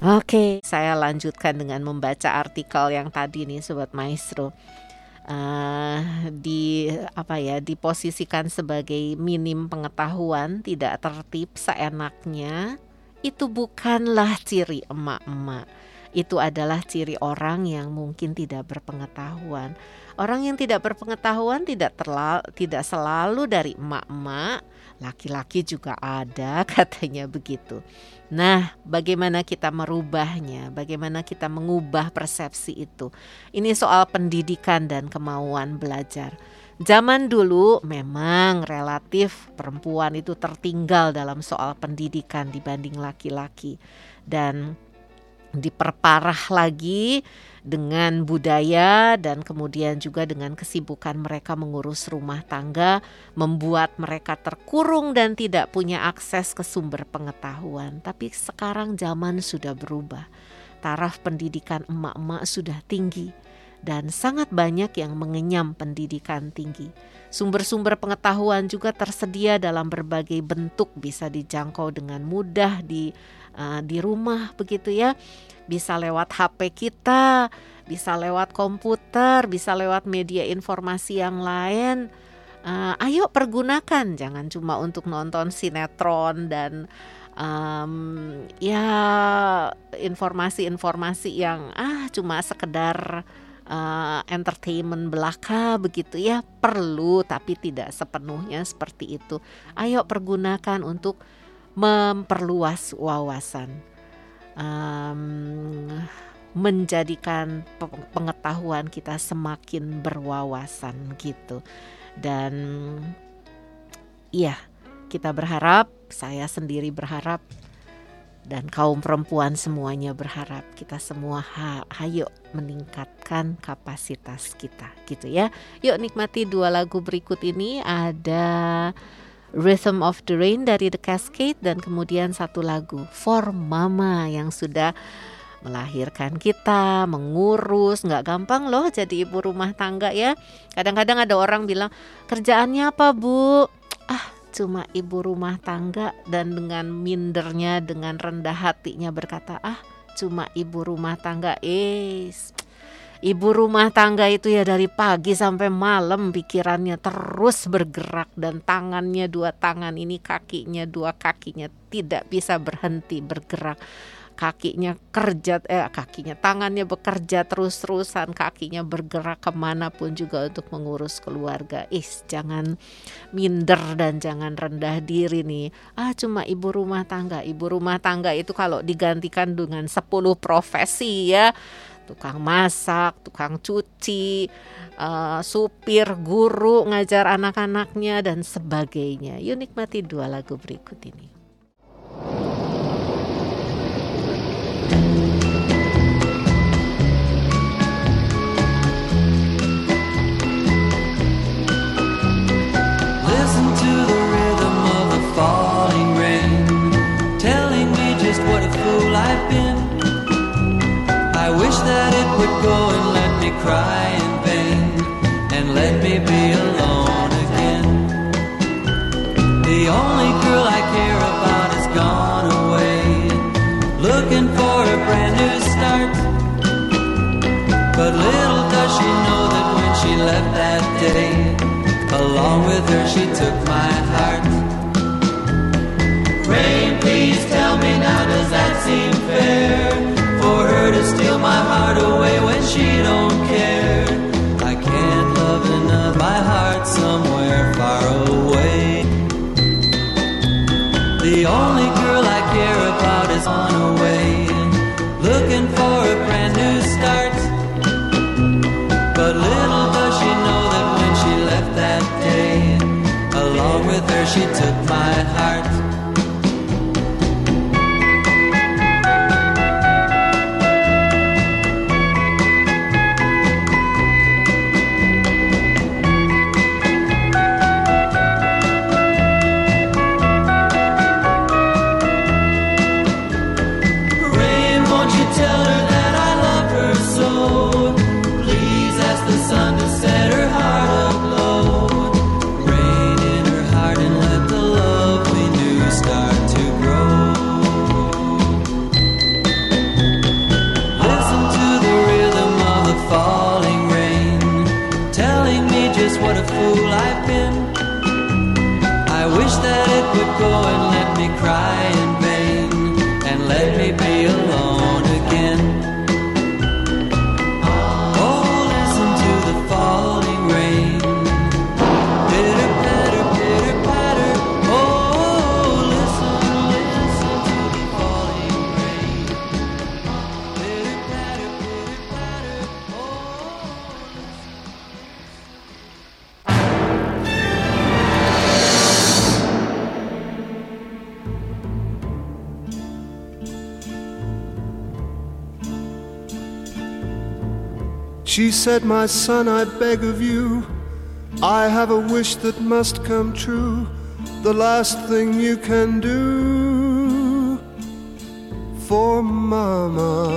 Oke, saya lanjutkan dengan membaca artikel yang tadi nih Sobat Maestro. Eh, di apa ya diposisikan sebagai minim pengetahuan tidak tertib seenaknya itu bukanlah ciri emak-emak itu adalah ciri orang yang mungkin tidak berpengetahuan orang yang tidak berpengetahuan tidak terlalu tidak selalu dari emak-emak laki-laki juga ada katanya begitu Nah, bagaimana kita merubahnya? Bagaimana kita mengubah persepsi itu? Ini soal pendidikan dan kemauan belajar. Zaman dulu memang relatif perempuan itu tertinggal dalam soal pendidikan dibanding laki-laki dan diperparah lagi dengan budaya dan kemudian juga dengan kesibukan mereka mengurus rumah tangga membuat mereka terkurung dan tidak punya akses ke sumber pengetahuan. Tapi sekarang zaman sudah berubah. taraf pendidikan emak-emak sudah tinggi dan sangat banyak yang mengenyam pendidikan tinggi. Sumber-sumber pengetahuan juga tersedia dalam berbagai bentuk bisa dijangkau dengan mudah di uh, di rumah begitu ya. Bisa lewat HP kita, bisa lewat komputer, bisa lewat media informasi yang lain. Uh, ayo pergunakan, jangan cuma untuk nonton sinetron dan um, ya informasi-informasi yang ah cuma sekedar uh, entertainment belaka begitu ya perlu tapi tidak sepenuhnya seperti itu. Ayo pergunakan untuk memperluas wawasan, um, menjadikan pengetahuan kita semakin berwawasan gitu dan iya kita berharap saya sendiri berharap dan kaum perempuan semuanya berharap kita semua ha hayo meningkatkan kapasitas kita gitu ya. Yuk nikmati dua lagu berikut ini ada Rhythm of the Rain dari The Cascade dan kemudian satu lagu For Mama yang sudah melahirkan kita, mengurus, nggak gampang loh jadi ibu rumah tangga ya. Kadang-kadang ada orang bilang kerjaannya apa bu? Cuma ibu rumah tangga dan dengan mindernya dengan rendah hatinya berkata ah cuma ibu rumah tangga. Eh ibu rumah tangga itu ya dari pagi sampai malam pikirannya terus bergerak dan tangannya dua tangan ini kakinya dua kakinya tidak bisa berhenti bergerak kakinya kerja eh kakinya tangannya bekerja terus-terusan kakinya bergerak ke mana pun juga untuk mengurus keluarga is jangan minder dan jangan rendah diri nih ah cuma ibu rumah tangga ibu rumah tangga itu kalau digantikan dengan 10 profesi ya tukang masak, tukang cuci, uh, supir, guru, ngajar anak-anaknya dan sebagainya. Yuk nikmati dua lagu berikut ini. Be alone again. The only girl I care about has gone away, looking for a brand new start. But little does she know that when she left that day, along with her she took my heart. The only girl I care about is on her way, looking for a brand new start. But little does she know that when she left that day, along with her she took my She said, My son, I beg of you, I have a wish that must come true. The last thing you can do for Mama.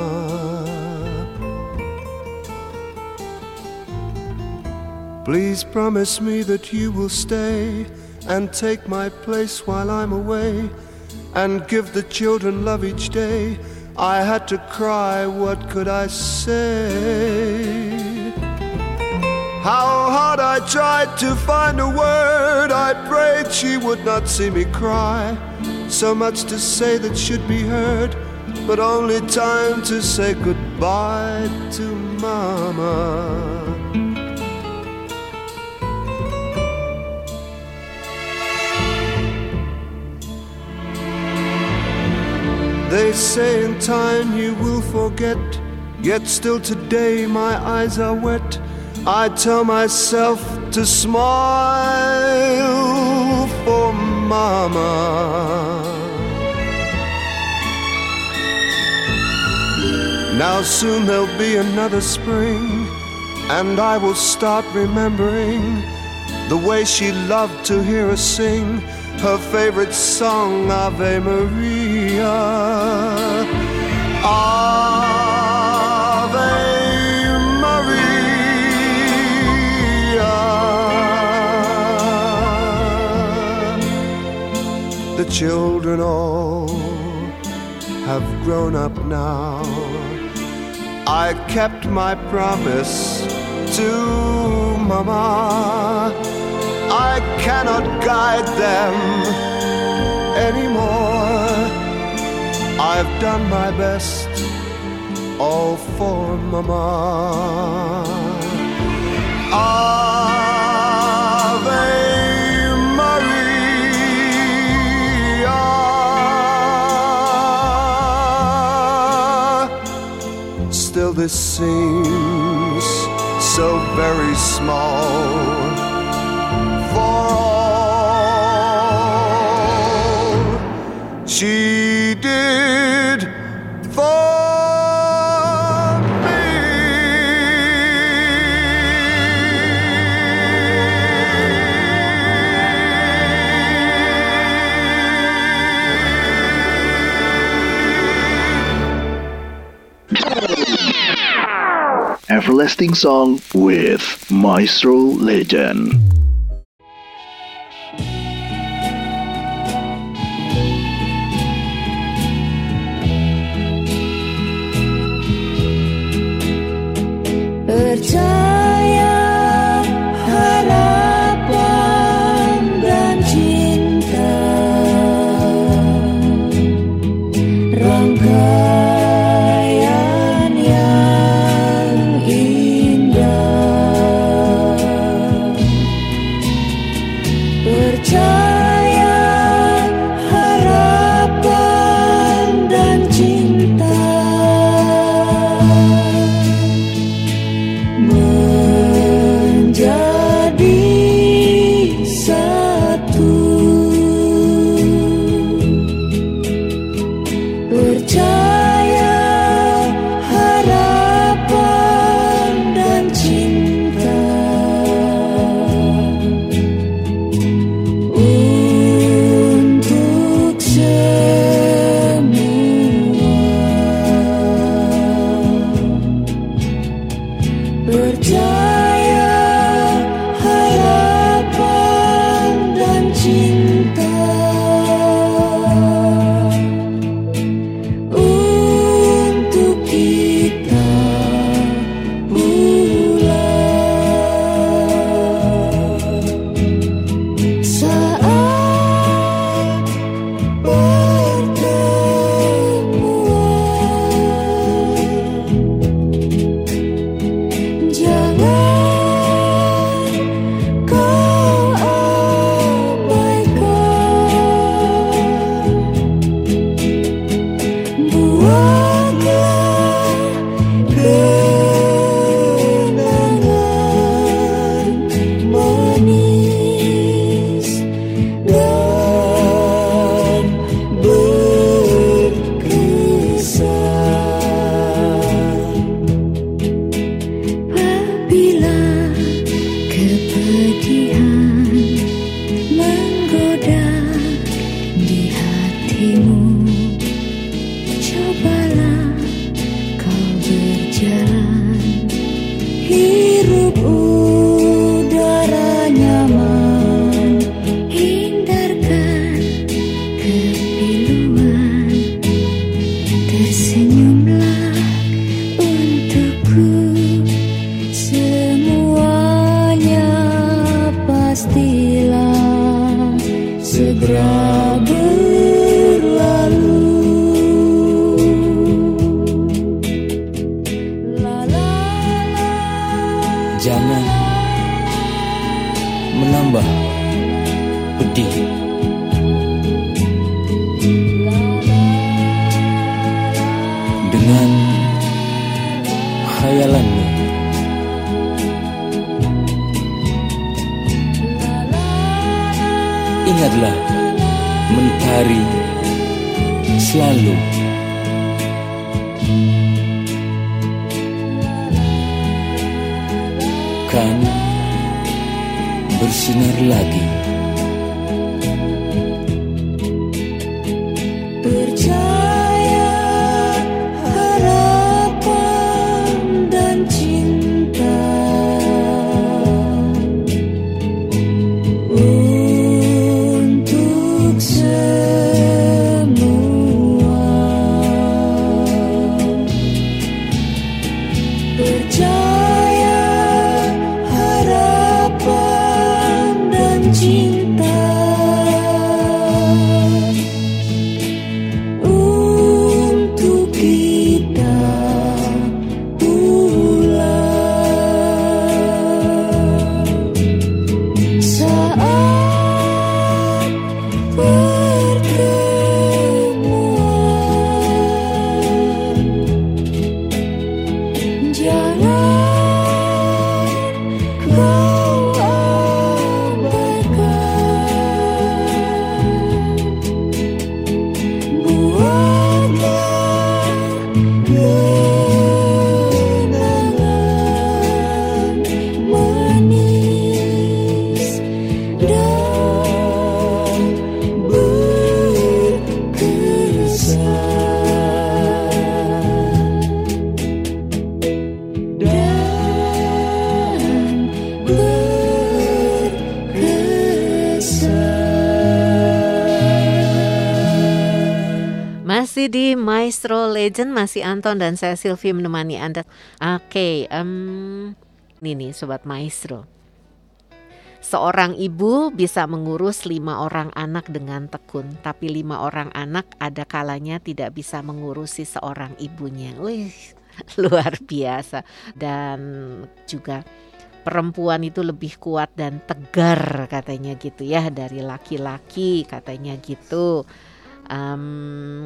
Please promise me that you will stay and take my place while I'm away and give the children love each day. I had to cry, what could I say? I tried to find a word, I prayed she would not see me cry. So much to say that should be heard, but only time to say goodbye to Mama. They say in time you will forget, yet still today my eyes are wet. I tell myself to smile for Mama. Now soon there'll be another spring, and I will start remembering the way she loved to hear us sing her favorite song, Ave Maria. Ave The children all have grown up now. I kept my promise to Mama. I cannot guide them anymore. I've done my best, all for Mama. Ave this seems so very small Everlasting Song with Maestro Legend. Maestro Legend, masih Anton dan saya Sylvie menemani Anda. Oke, em, ini nih Sobat Maestro. Seorang ibu bisa mengurus lima orang anak dengan tekun, tapi lima orang anak ada kalanya tidak bisa mengurusi seorang ibunya. Wih, luar biasa. Dan juga perempuan itu lebih kuat dan tegar katanya gitu ya dari laki-laki katanya gitu. Em,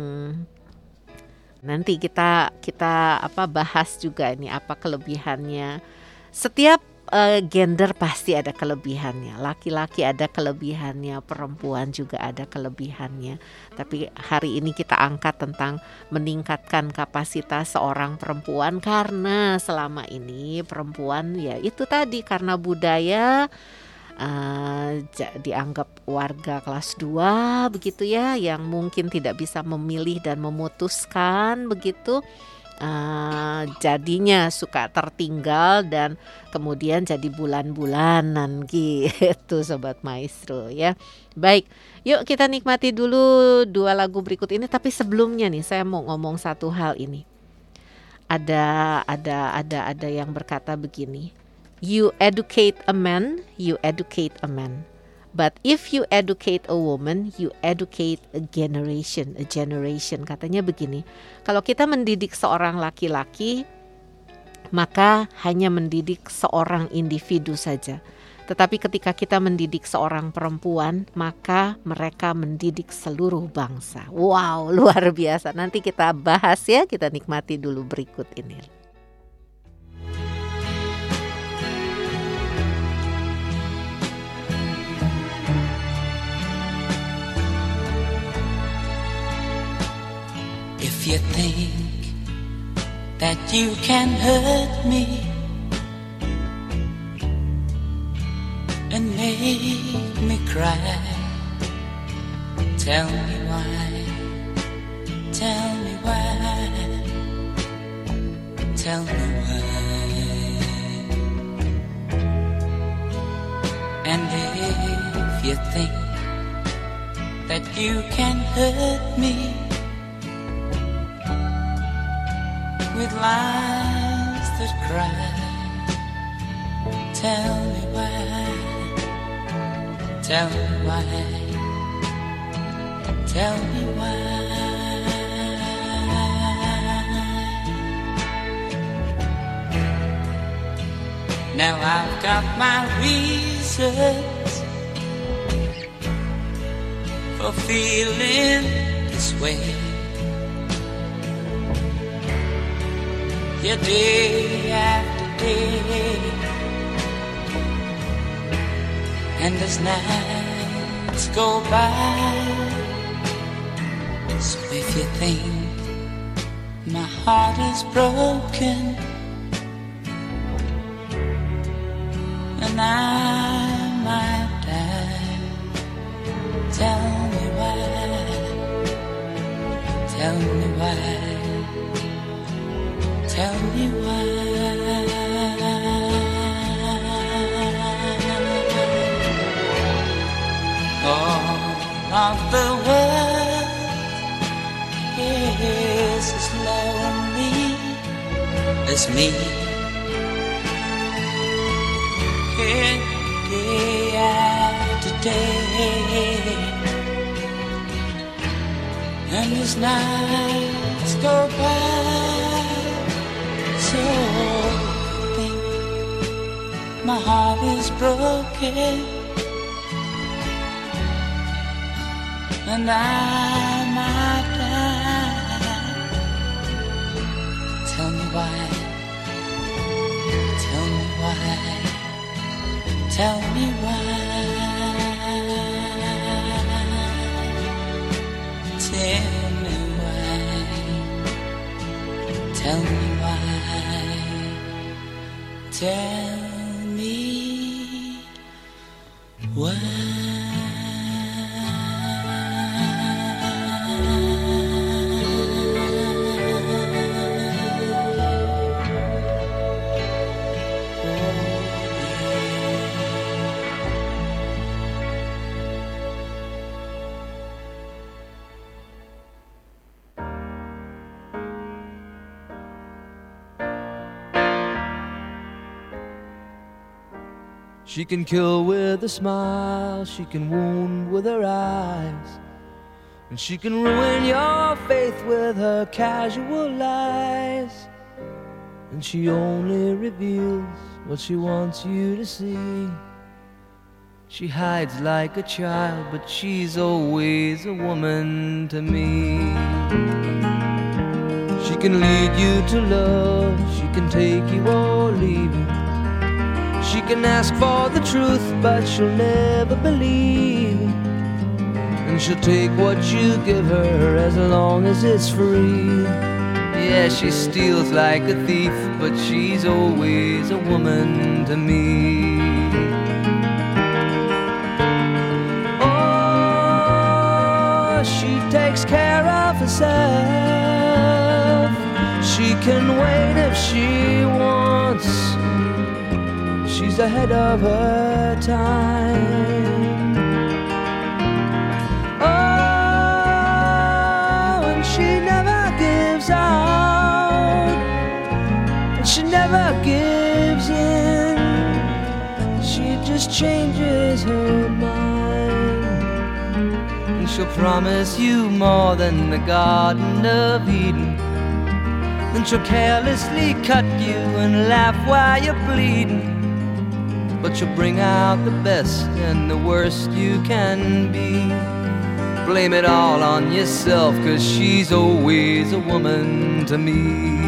nanti kita kita apa bahas juga ini apa kelebihannya. Setiap eh, gender pasti ada kelebihannya. Laki-laki ada kelebihannya, perempuan juga ada kelebihannya. Tapi hari ini kita angkat tentang meningkatkan kapasitas seorang perempuan karena selama ini perempuan ya itu tadi karena budaya ja- dianggap warga kelas 2 begitu ya yang mungkin tidak bisa memilih dan memutuskan begitu Eh, jadinya suka tertinggal dan kemudian jadi bulan-bulanan gitu sobat maestro ya. Baik, yuk kita nikmati dulu dua lagu berikut ini tapi sebelumnya nih saya mau ngomong satu hal ini. Ada ada ada ada yang berkata begini. You educate a man, you educate a man. But if you educate a woman, you educate a generation, a generation. Katanya begini, kalau kita mendidik seorang laki-laki, maka hanya mendidik seorang individu saja. Tetapi ketika kita mendidik seorang perempuan, maka mereka mendidik seluruh bangsa. Wow, luar biasa. Nanti kita bahas ya, kita nikmati dulu berikut ini. You think that you can hurt me and make me cry, tell me why, tell me why, tell me why. And if you think that you can hurt me with lies that cry. Tell me why, Tell me why. Tell me why. Now I've got my reasons for feeling this way. Yeah, day after day. And as nights go by, so if you think my heart is broken, and I might die, tell me why, tell me why, tell me why. All of the world is as lonely as me. Here, day after day, and as nights go by, so my heart is broken. and I might die. Tell me why, tell me why, tell me why, tell me why, tell me why, tell me why. She can kill with a smile, she can wound with her eyes, and she can ruin your faith with her casual lies. And she only reveals what she wants you to see. She hides like a child, but she's always a woman to me. She can lead you to love, she can take you or leave you. She can ask for the truth, but she'll never believe. And she'll take what you give her as long as it's free. Yeah, she steals like a thief, but she's always a woman to me. Oh, she takes care of herself. She can wait if she wants. Ahead of her time. Oh, and she never gives out. And she never gives in. She just changes her mind. And she'll promise you more than the Garden of Eden. Then she'll carelessly cut you and laugh while you're bleeding. But you'll bring out the best and the worst you can be. Blame it all on yourself, cause she's always a woman to me.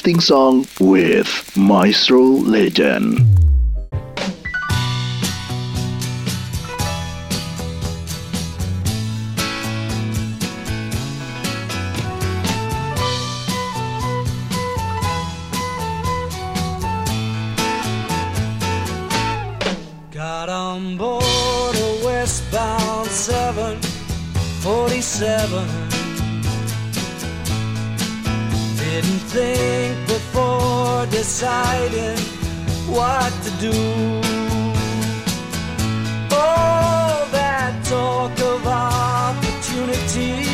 Everlasting Song with Maestro Legend. Got on board a westbound 747. Didn't think before deciding what to do. Oh, that talk of opportunities,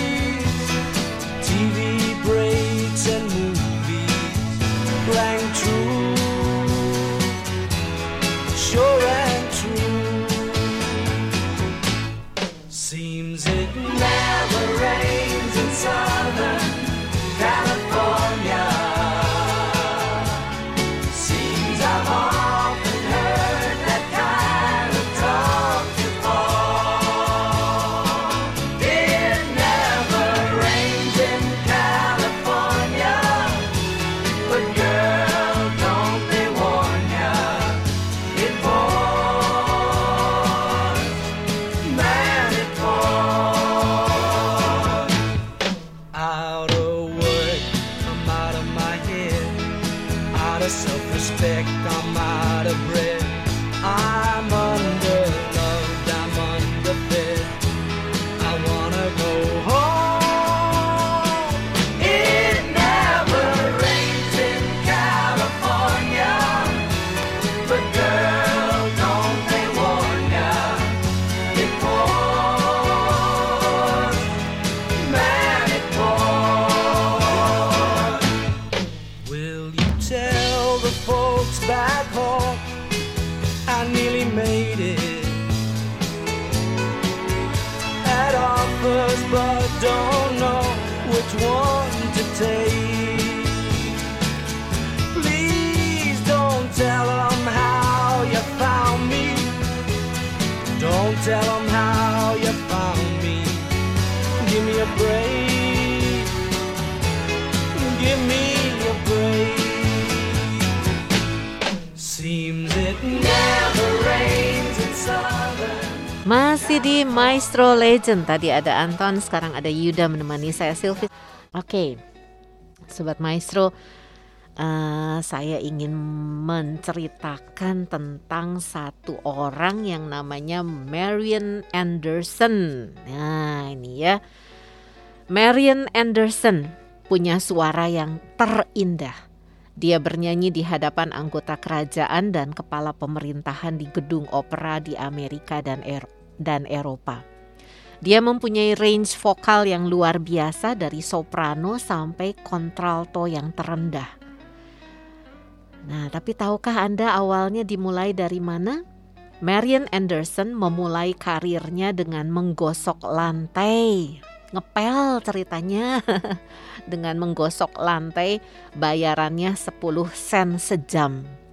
Maestro Legend. Tadi ada Anton, sekarang ada Yuda menemani saya Sylvie. Oke, Sobat Maestro eh, Saya ingin menceritakan tentang satu orang yang namanya Marian Anderson. Nah ini ya. Marian Anderson punya suara yang terindah. Dia bernyanyi di hadapan anggota kerajaan dan kepala pemerintahan di gedung opera di Amerika dan dan Eropa. Dia mempunyai range vokal yang luar biasa dari soprano sampai kontralto yang terendah. Nah, tapi tahukah Anda awalnya dimulai dari mana? Marian Anderson memulai karirnya dengan menggosok lantai. Ngepel ceritanya dengan menggosok lantai bayarannya 10 sen sejam.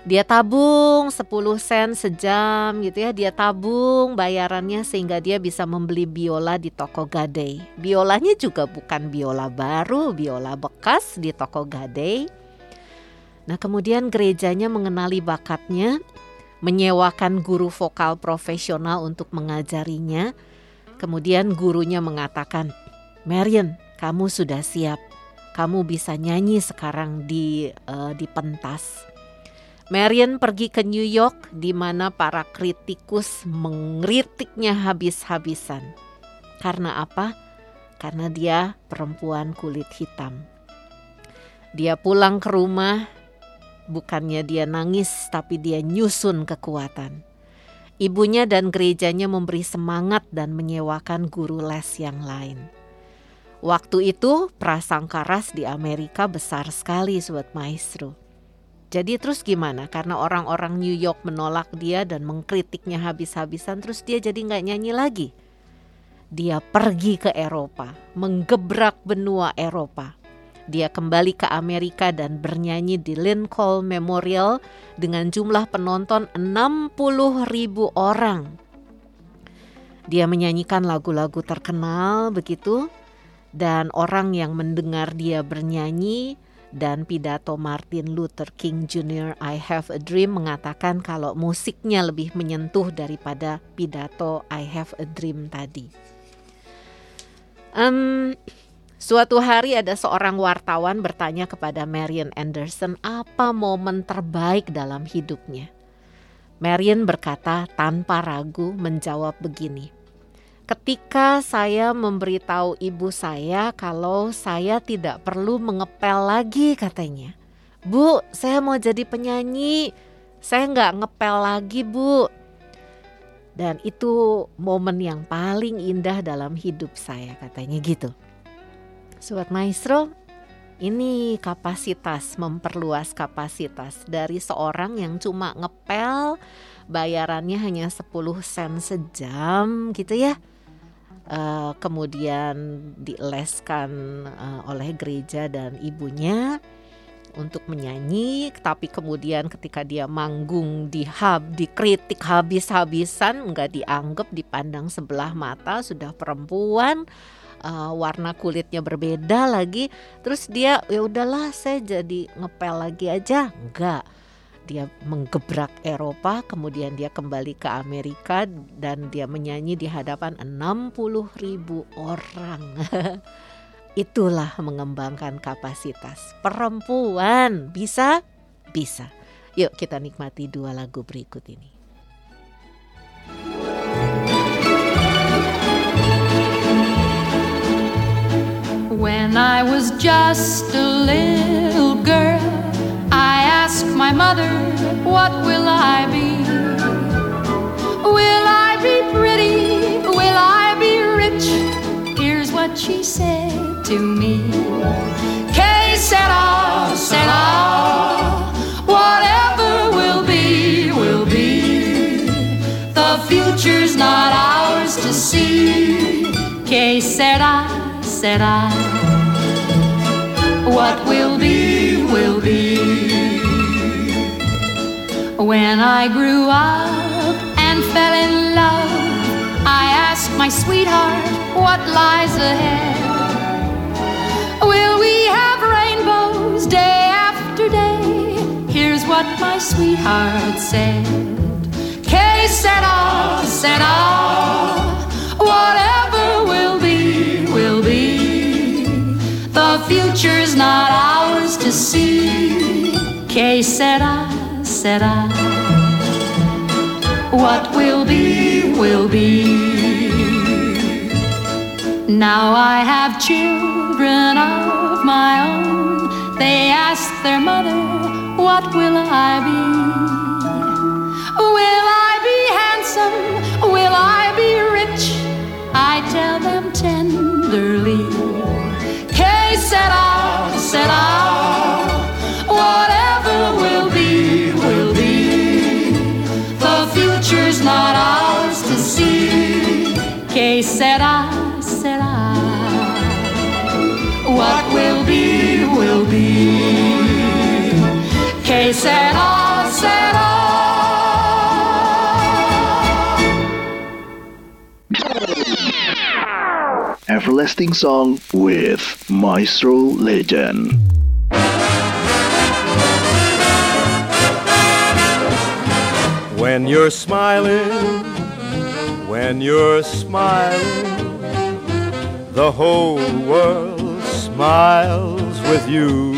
Dia tabung 10 sen sejam gitu ya. Dia tabung bayarannya sehingga dia bisa membeli biola di toko gadai. Biolanya juga bukan biola baru, biola bekas di toko gadai. Nah, kemudian gerejanya mengenali bakatnya, menyewakan guru vokal profesional untuk mengajarinya. Kemudian gurunya mengatakan, "Marion, kamu sudah siap. Kamu bisa nyanyi sekarang di eh, di pentas." Marion pergi ke New York di mana para kritikus mengkritiknya habis-habisan. Karena apa? Karena dia perempuan kulit hitam. Dia pulang ke rumah, bukannya dia nangis tapi dia nyusun kekuatan. Ibunya dan gerejanya memberi semangat dan menyewakan guru les yang lain. Waktu itu prasangka ras di Amerika besar sekali sobat maestro. Jadi terus gimana? Karena orang-orang New York menolak dia dan mengkritiknya habis-habisan terus dia jadi nggak nyanyi lagi. Dia pergi ke Eropa, menggebrak benua Eropa. Dia kembali ke Amerika dan bernyanyi di Lincoln Memorial dengan jumlah penonton 60 ribu orang. Dia menyanyikan lagu-lagu terkenal begitu dan orang yang mendengar dia bernyanyi dan pidato Martin Luther King Jr. I Have a Dream mengatakan kalau musiknya lebih menyentuh daripada pidato I Have a Dream tadi. Um, Suatu hari ada seorang wartawan bertanya kepada Marian Anderson apa momen terbaik dalam hidupnya. Marian berkata tanpa ragu menjawab begini. Ketika saya memberitahu ibu saya kalau saya tidak perlu mengepel lagi katanya. Bu, saya mau jadi penyanyi. Saya nggak ngepel lagi bu. Dan itu momen yang paling indah dalam hidup saya katanya gitu. Sobat Maestro, ini kapasitas memperluas kapasitas dari seorang yang cuma ngepel bayarannya hanya 10 sen sejam gitu ya. Uh, kemudian dileskan uh, oleh gereja dan ibunya untuk menyanyi. Tapi kemudian ketika dia manggung di hub dikritik habis-habisan nggak dianggap dipandang sebelah mata sudah perempuan uh, warna kulitnya berbeda lagi. Terus dia ya udahlah saya jadi ngepel lagi aja. Enggak dia menggebrak Eropa kemudian dia kembali ke Amerika dan dia menyanyi di hadapan 60 ribu orang. Itulah mengembangkan kapasitas. Perempuan bisa? Bisa. Yuk kita nikmati dua lagu berikut ini. When I was just a little girl, I asked my mother, What will I be? Will I be pretty? Will I be rich? Here's what she said to me Que sera, sera, whatever will be, will be. The future's not ours to see. Que sera, sera. What will be, will be. When I grew up and fell in love, I asked my sweetheart what lies ahead. Will we have rainbows day after day? Here's what my sweetheart said. Que sera, sera, whatever will be, will be. The future's not ours to see. Que sera, sera. What will be, will be. Now I have children of my own. They ask their mother, What will I be? Will I be handsome? Will I be rich? I tell them tenderly. Que sera, sera. Be, will be. Que sera, sera. Everlasting Song with Maestro Legend. When you're smiling, when you're smiling, the whole world smiles with you.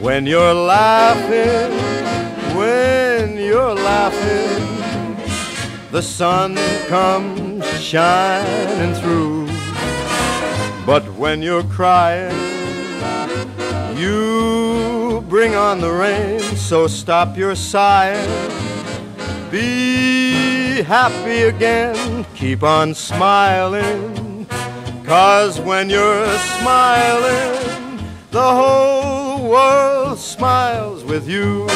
When you're laughing, when you're laughing, the sun comes shining through. But when you're crying, you bring on the rain, so stop your sighing. Be happy again, keep on smiling. Cause when you're smiling, the whole world smiles with you.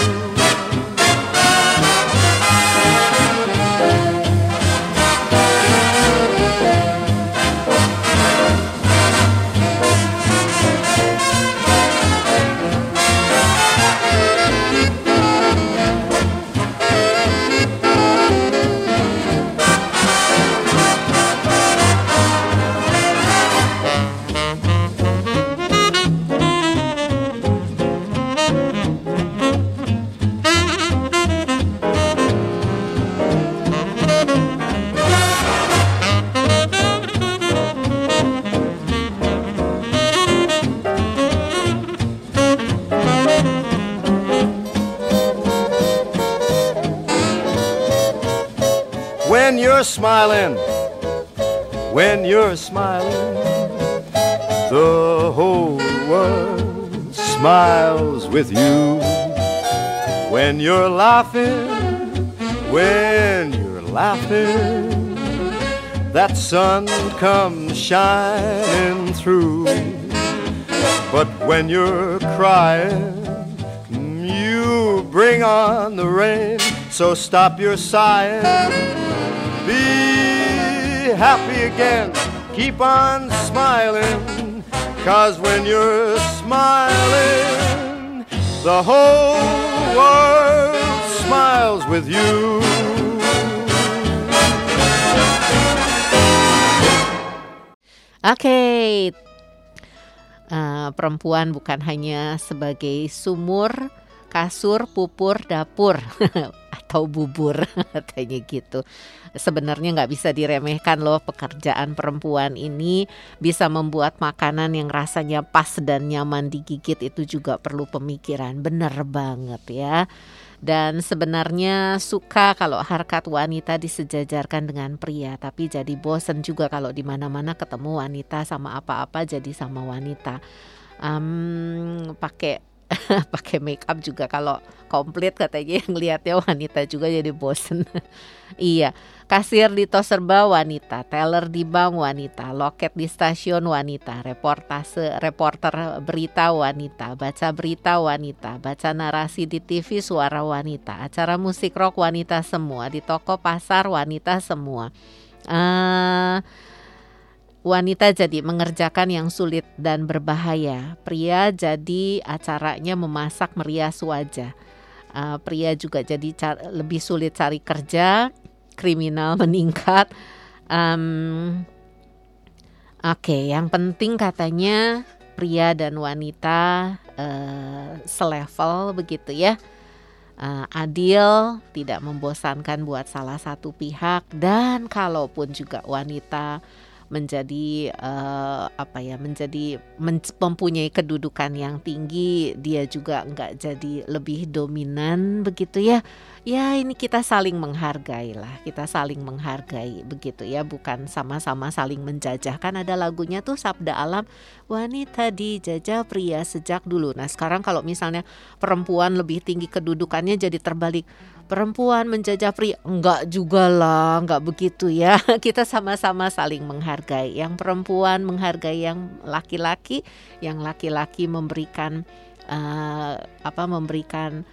Smiling, when you're smiling, the whole world smiles with you. When you're laughing, when you're laughing, that sun comes shining through. But when you're crying, you bring on the rain. So stop your sighing. Be happy again. Keep on smiling. Cause when you're smiling, the whole world smiles with you. Oke, Eh, perempuan bukan hanya sebagai sumur, kasur, pupur, dapur atau bubur katanya gitu. Sebenarnya nggak bisa diremehkan loh pekerjaan perempuan ini bisa membuat makanan yang rasanya pas dan nyaman digigit itu juga perlu pemikiran. Bener banget ya. Dan sebenarnya suka kalau harkat wanita disejajarkan dengan pria, tapi jadi bosen juga kalau di mana-mana ketemu wanita sama apa-apa jadi sama wanita. Em, pakai pakai make up juga kalau komplit katanya yang lihatnya wanita juga jadi bosen. iya, kasir di tos serba wanita, teller di bank wanita, loket di stasiun wanita, reportase reporter berita wanita, baca berita wanita, baca narasi di TV suara wanita, acara musik rock wanita semua, di toko pasar wanita semua. Eh wanita jadi mengerjakan yang sulit dan berbahaya. Pria jadi acaranya memasak merias wajah. Uh, pria juga jadi lebih sulit cari kerja, kriminal meningkat. Um, Oke, yang penting katanya pria dan wanita uh, selevel begitu ya. Uh, adil, tidak membosankan buat salah satu pihak dan kalaupun juga wanita menjadi uh, apa ya menjadi men- mempunyai kedudukan yang tinggi dia juga nggak jadi lebih dominan begitu ya. Ya ini kita saling menghargai lah kita saling menghargai begitu ya bukan sama-sama saling menjajah. Kan ada lagunya tuh sabda alam wanita dijajah pria sejak dulu. Nah sekarang kalau misalnya perempuan lebih tinggi kedudukannya jadi terbalik perempuan menjajah pria? Enggak juga lah enggak begitu ya. Kita sama-sama saling menghargai. Yang perempuan menghargai yang laki-laki yang laki-laki memberikan uh, apa memberikan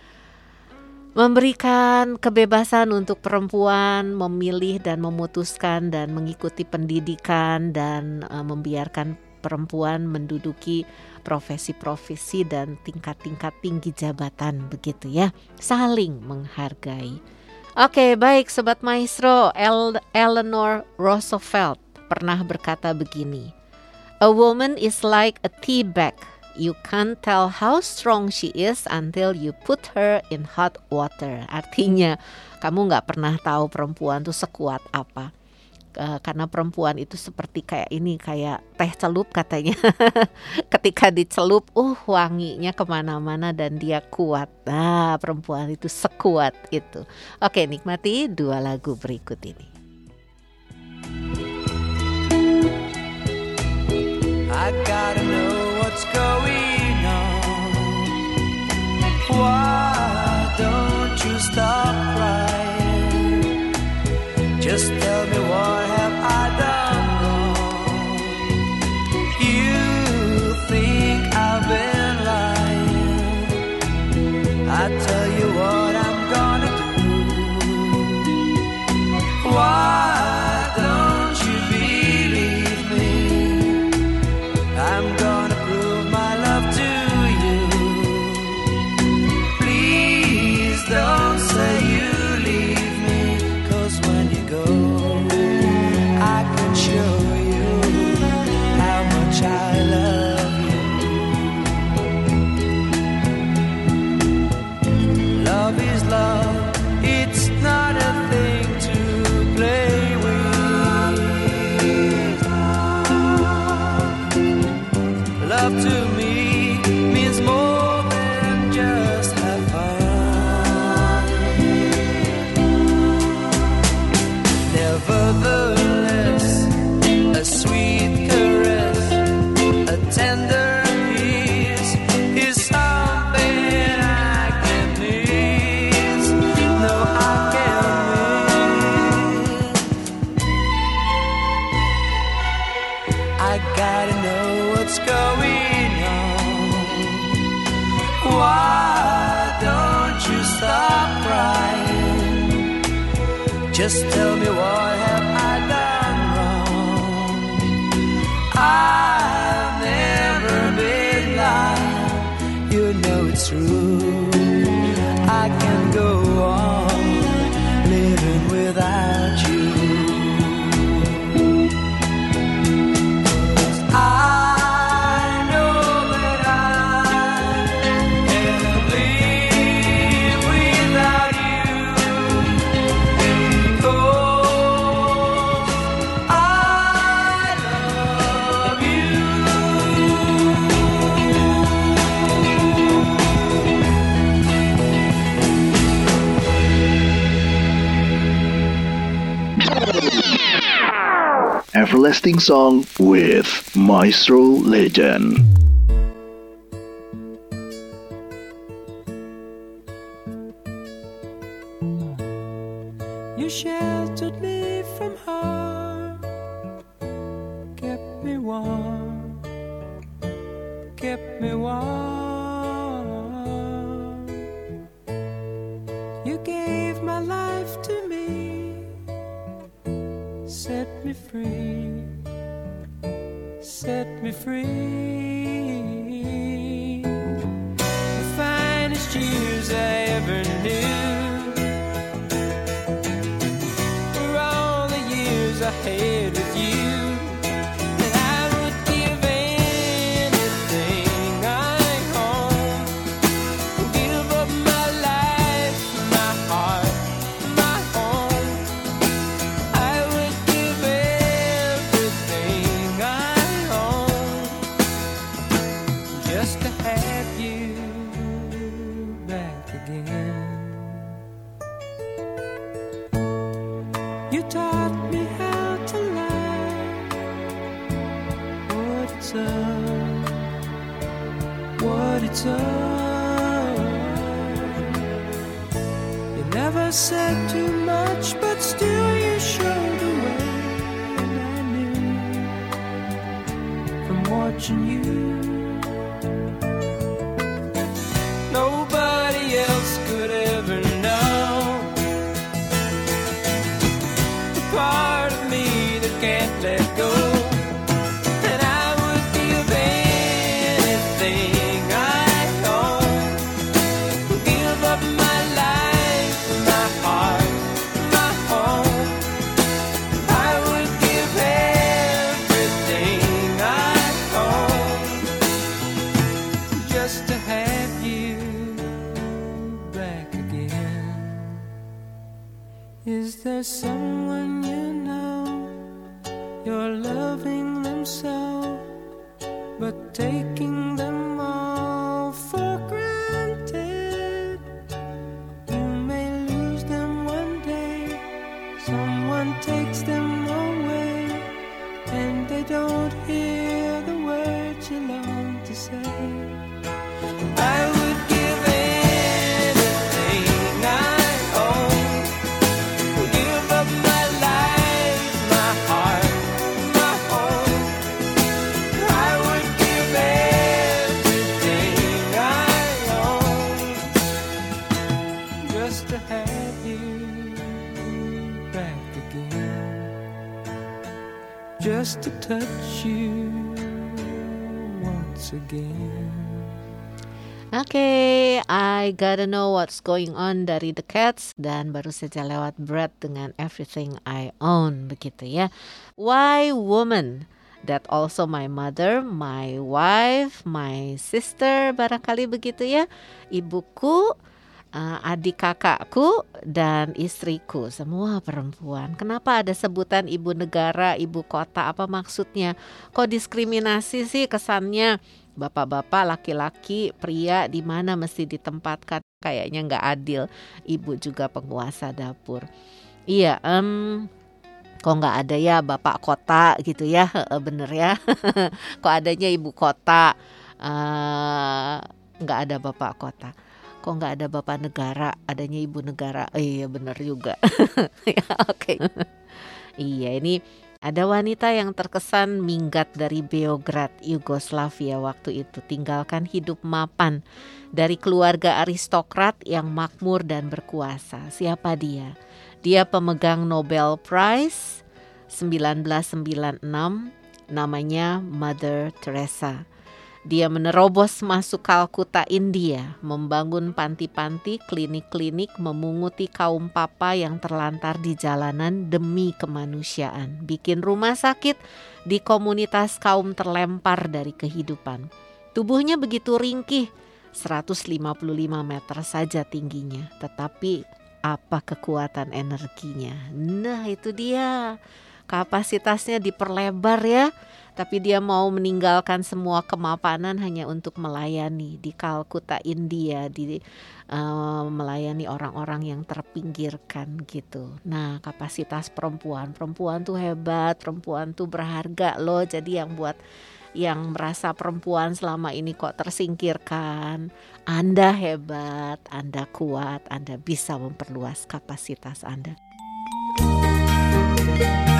memberikan kebebasan untuk perempuan memilih dan memutuskan dan mengikuti pendidikan dan uh, membiarkan perempuan menduduki profesi-profesi dan tingkat-tingkat tinggi jabatan begitu ya saling menghargai oke baik sobat maestro El Eleanor Roosevelt pernah berkata begini a woman is like a tea bag You can't tell how strong she is until you put her in hot water. Artinya, kamu nggak pernah tahu perempuan tuh sekuat apa. Eh, karena perempuan itu seperti kayak ini kayak teh celup katanya. Ketika dicelup uh wanginya ke mana-mana dan dia kuat. Nah perempuan itu sekuat itu. Oke nikmati dua lagu berikut ini. I gotta know what's going on. Why don't you stop crying? Just tell me why Just tell me what have I done wrong? I've never been lying. You know it's true. everlasting song with Maestro Legend. So. Gotta know what's going on dari The Cats dan baru saja lewat Brad dengan Everything I Own begitu ya. Why Woman? That also my mother, my wife, my sister barangkali begitu ya. Ibuku, uh, adik kakakku dan istriku semua perempuan. Kenapa ada sebutan ibu negara, ibu kota? Apa maksudnya? Kok diskriminasi sih kesannya? Bapak-bapak, laki-laki, pria di mana mesti ditempatkan? Kayaknya nggak adil. Ibu juga penguasa dapur. Iya, em kok nggak ada ya bapak kota gitu ya, bener ya. kok adanya ibu kota, eh, nggak ada bapak kota. Kok nggak ada bapak negara, adanya ibu negara. Eh, iya bener juga. ya, Oke. iya ini ada wanita yang terkesan minggat dari Beograd, Yugoslavia waktu itu, tinggalkan hidup mapan dari keluarga aristokrat yang makmur dan berkuasa. Siapa dia? Dia pemegang Nobel Prize 1996, namanya Mother Teresa. Dia menerobos masuk Kalkuta, India, membangun panti-panti, klinik-klinik, memunguti kaum papa yang terlantar di jalanan demi kemanusiaan. Bikin rumah sakit di komunitas kaum terlempar dari kehidupan. Tubuhnya begitu ringkih, 155 meter saja tingginya, tetapi apa kekuatan energinya? Nah, itu dia. Kapasitasnya diperlebar ya tapi dia mau meninggalkan semua kemapanan hanya untuk melayani di Kalkuta India di uh, melayani orang-orang yang terpinggirkan gitu. Nah, kapasitas perempuan, perempuan tuh hebat, perempuan tuh berharga loh. Jadi yang buat yang merasa perempuan selama ini kok tersingkirkan, Anda hebat, Anda kuat, Anda bisa memperluas kapasitas Anda. Di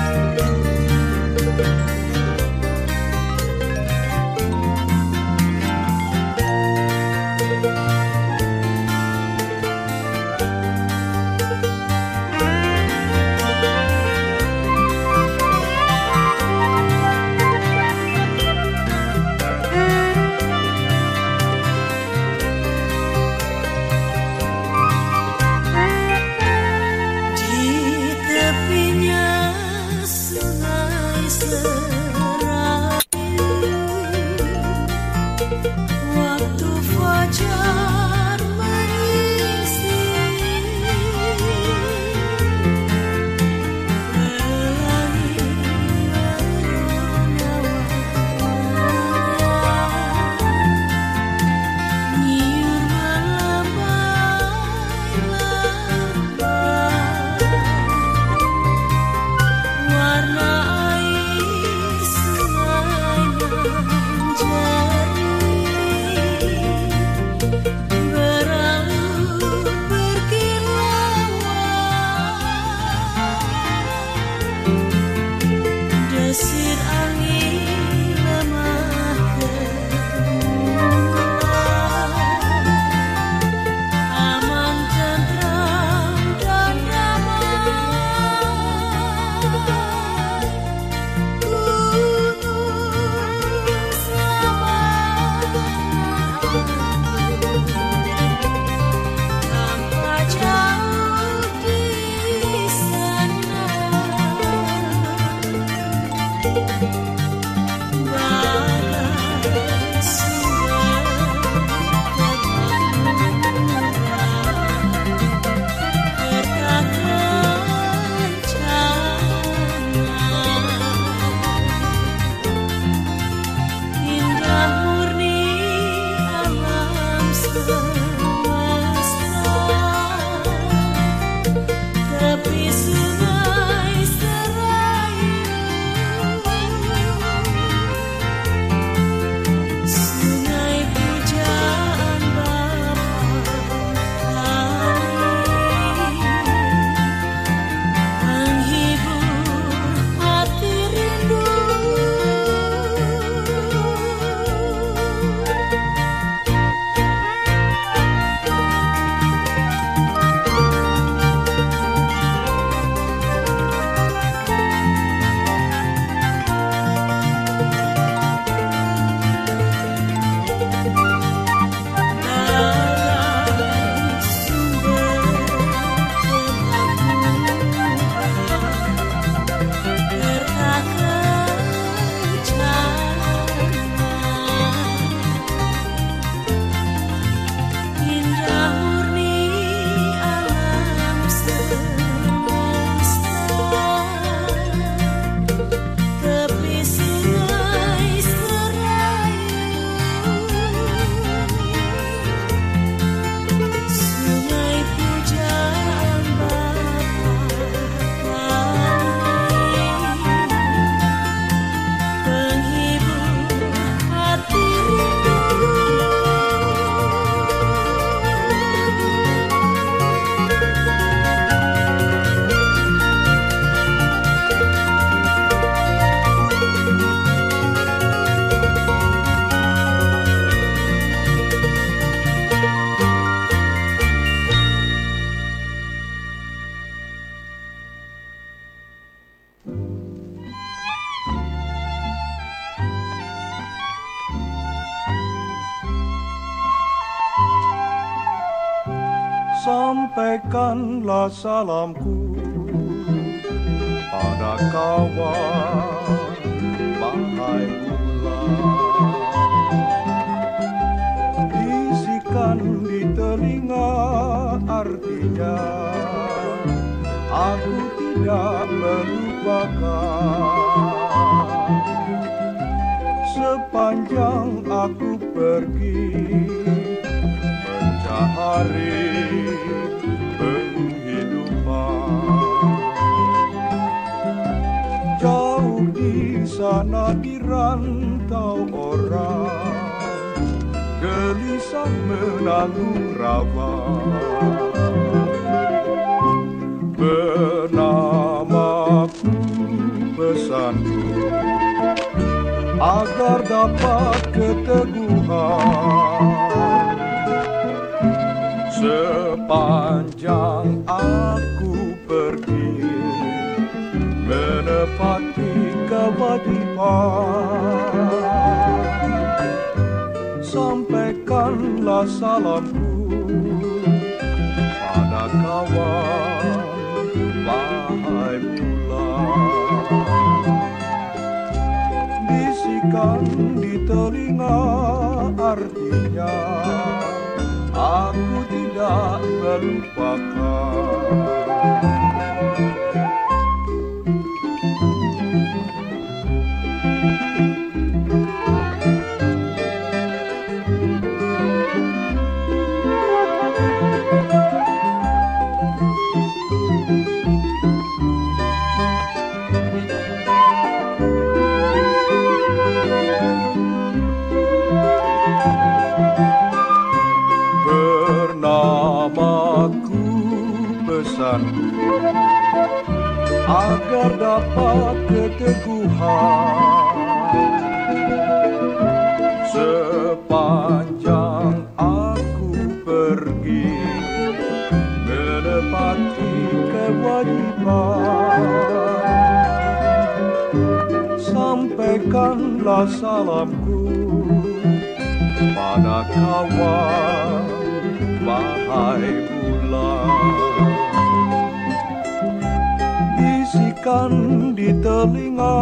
Bisikan di telinga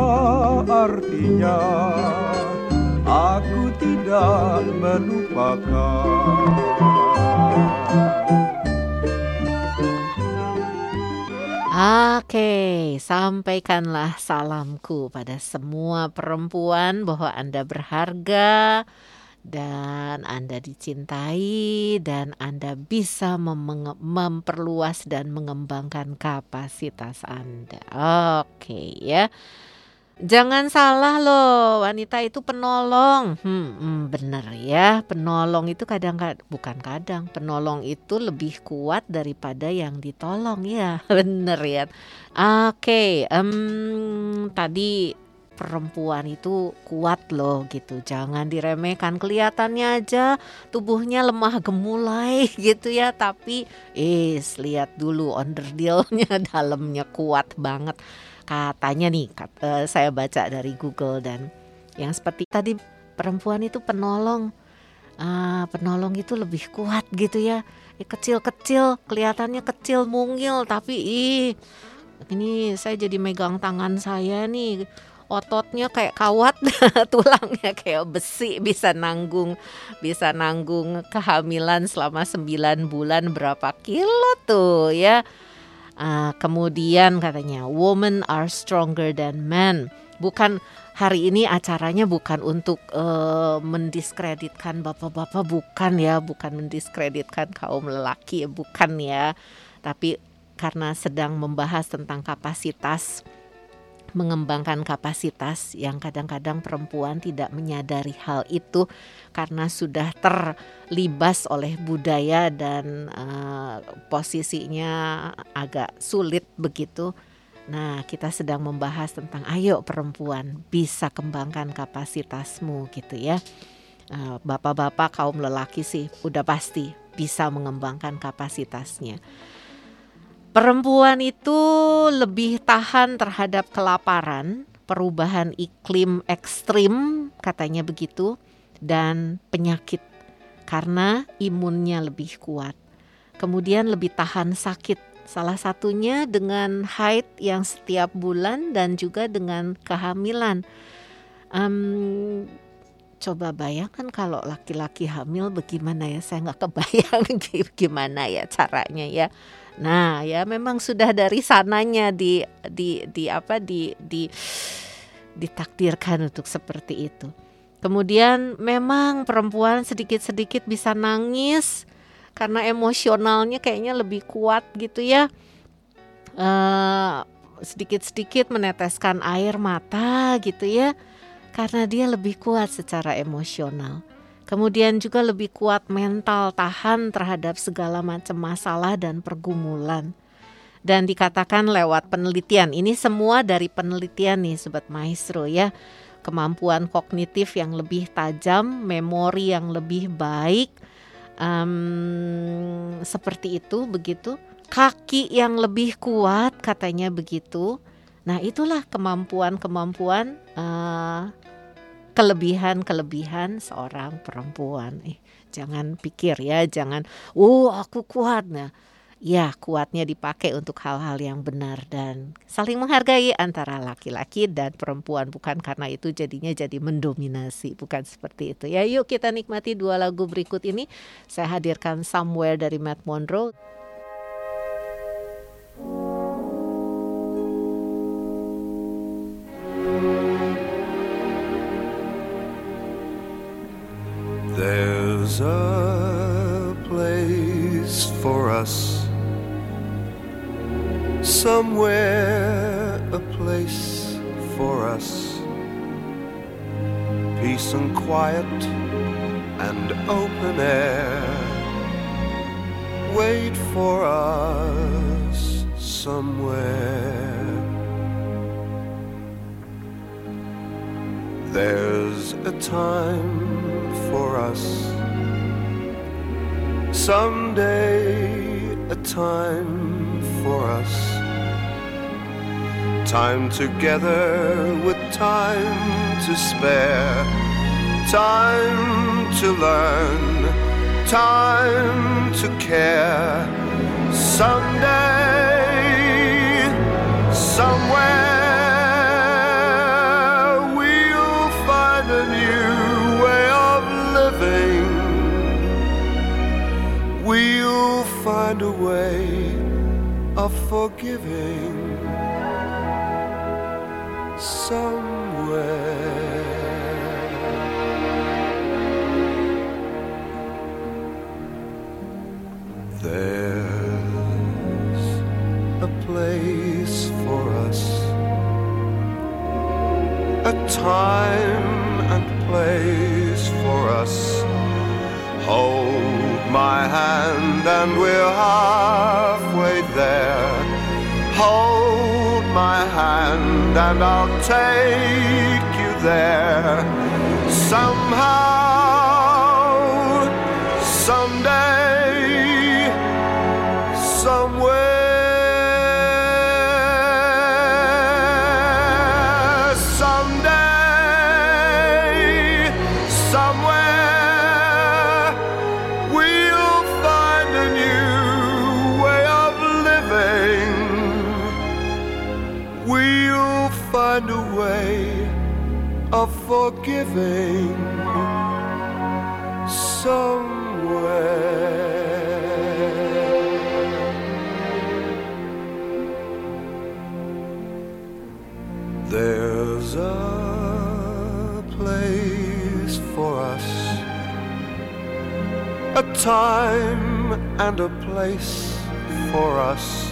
artinya Aku tidak melupakan. Oke, sampaikanlah salamku pada semua perempuan bahwa Anda berharga dan Anda dicintai dan Anda bisa memeng- memperluas dan mengembangkan kapasitas Anda. Oke ya. Jangan salah loh, wanita itu penolong. Hmm, hmm, bener ya, penolong itu kadang kadang bukan kadang, penolong itu lebih kuat daripada yang ditolong ya, bener ya. Oke, em, tadi perempuan itu kuat loh gitu, jangan diremehkan. Kelihatannya aja tubuhnya lemah gemulai gitu ya, tapi is lihat dulu underdealnya dalamnya kuat banget. Katanya nih kat- eh, saya baca dari Google dan yang seperti tadi perempuan itu penolong. Ah, penolong itu lebih kuat gitu ya. Eh, kecil-kecil kelihatannya kecil mungil. Tapi ih ini saya jadi megang tangan saya nih ototnya kayak kawat tulangnya kayak besi bisa nanggung bisa nanggung kehamilan selama 9 bulan berapa kilo tuh ya Ah, kemudian katanya women are stronger than men. Bukan hari ini acaranya bukan untuk eh, mendiskreditkan bapak-bapak bukan ya, bukan mendiskreditkan kaum lelaki bukan ya. Tapi karena sedang membahas tentang kapasitas mengembangkan kapasitas yang kadang-kadang perempuan tidak menyadari hal itu karena sudah terlibas oleh budaya dan eh, posisinya agak sulit begitu. Nah, kita sedang membahas tentang ayo perempuan bisa kembangkan kapasitasmu gitu ya. Eh, Bapak-bapak kaum lelaki sih udah pasti bisa mengembangkan kapasitasnya. Perempuan itu lebih tahan terhadap kelaparan, perubahan iklim ekstrim, katanya begitu, dan penyakit karena imunnya lebih kuat. kemudian lebih tahan sakit. Salah satunya dengan haid yang setiap bulan dan juga dengan kehamilan. Em, coba bayangkan kalau laki-laki hamil bagaimana ya? Saya nggak kebayang gimana ya caranya ya. Nah ya memang sudah dari sananya di di di apa di di ditakdirkan untuk seperti itu. Kemudian memang perempuan sedikit-sedikit bisa nangis karena emosionalnya kayaknya lebih kuat gitu ya. Eh, sedikit-sedikit meneteskan air mata gitu ya. Karena dia lebih kuat secara emosional. Kemudian juga lebih kuat mental tahan terhadap segala macam masalah dan pergumulan. Dan dikatakan lewat penelitian, ini semua dari penelitian nih Sobat Maestro ya. Kemampuan kognitif yang lebih tajam, memori yang lebih baik, Em, seperti itu begitu. Kaki yang lebih kuat katanya begitu. Nah itulah kemampuan-kemampuan eh, kelebihan-kelebihan seorang perempuan. Eh, jangan pikir ya, jangan, oh aku kuat. Nah, ya kuatnya dipakai untuk hal-hal yang benar dan saling menghargai antara laki-laki dan perempuan. Bukan karena itu jadinya jadi mendominasi, bukan seperti itu. Ya yuk kita nikmati dua lagu berikut ini. Saya hadirkan Somewhere dari Matt Monroe. There's a place for us somewhere, a place for us. Peace and quiet and open air wait for us somewhere. There's a time for us. Someday, a time for us. Time together with time to spare. Time to learn. Time to care. Someday, somewhere, find a way of forgiving somewhere. And we're halfway there. Hold my hand and I'll take you there. Somehow, forgiving somewhere. There's a place for us, a time and a place for us.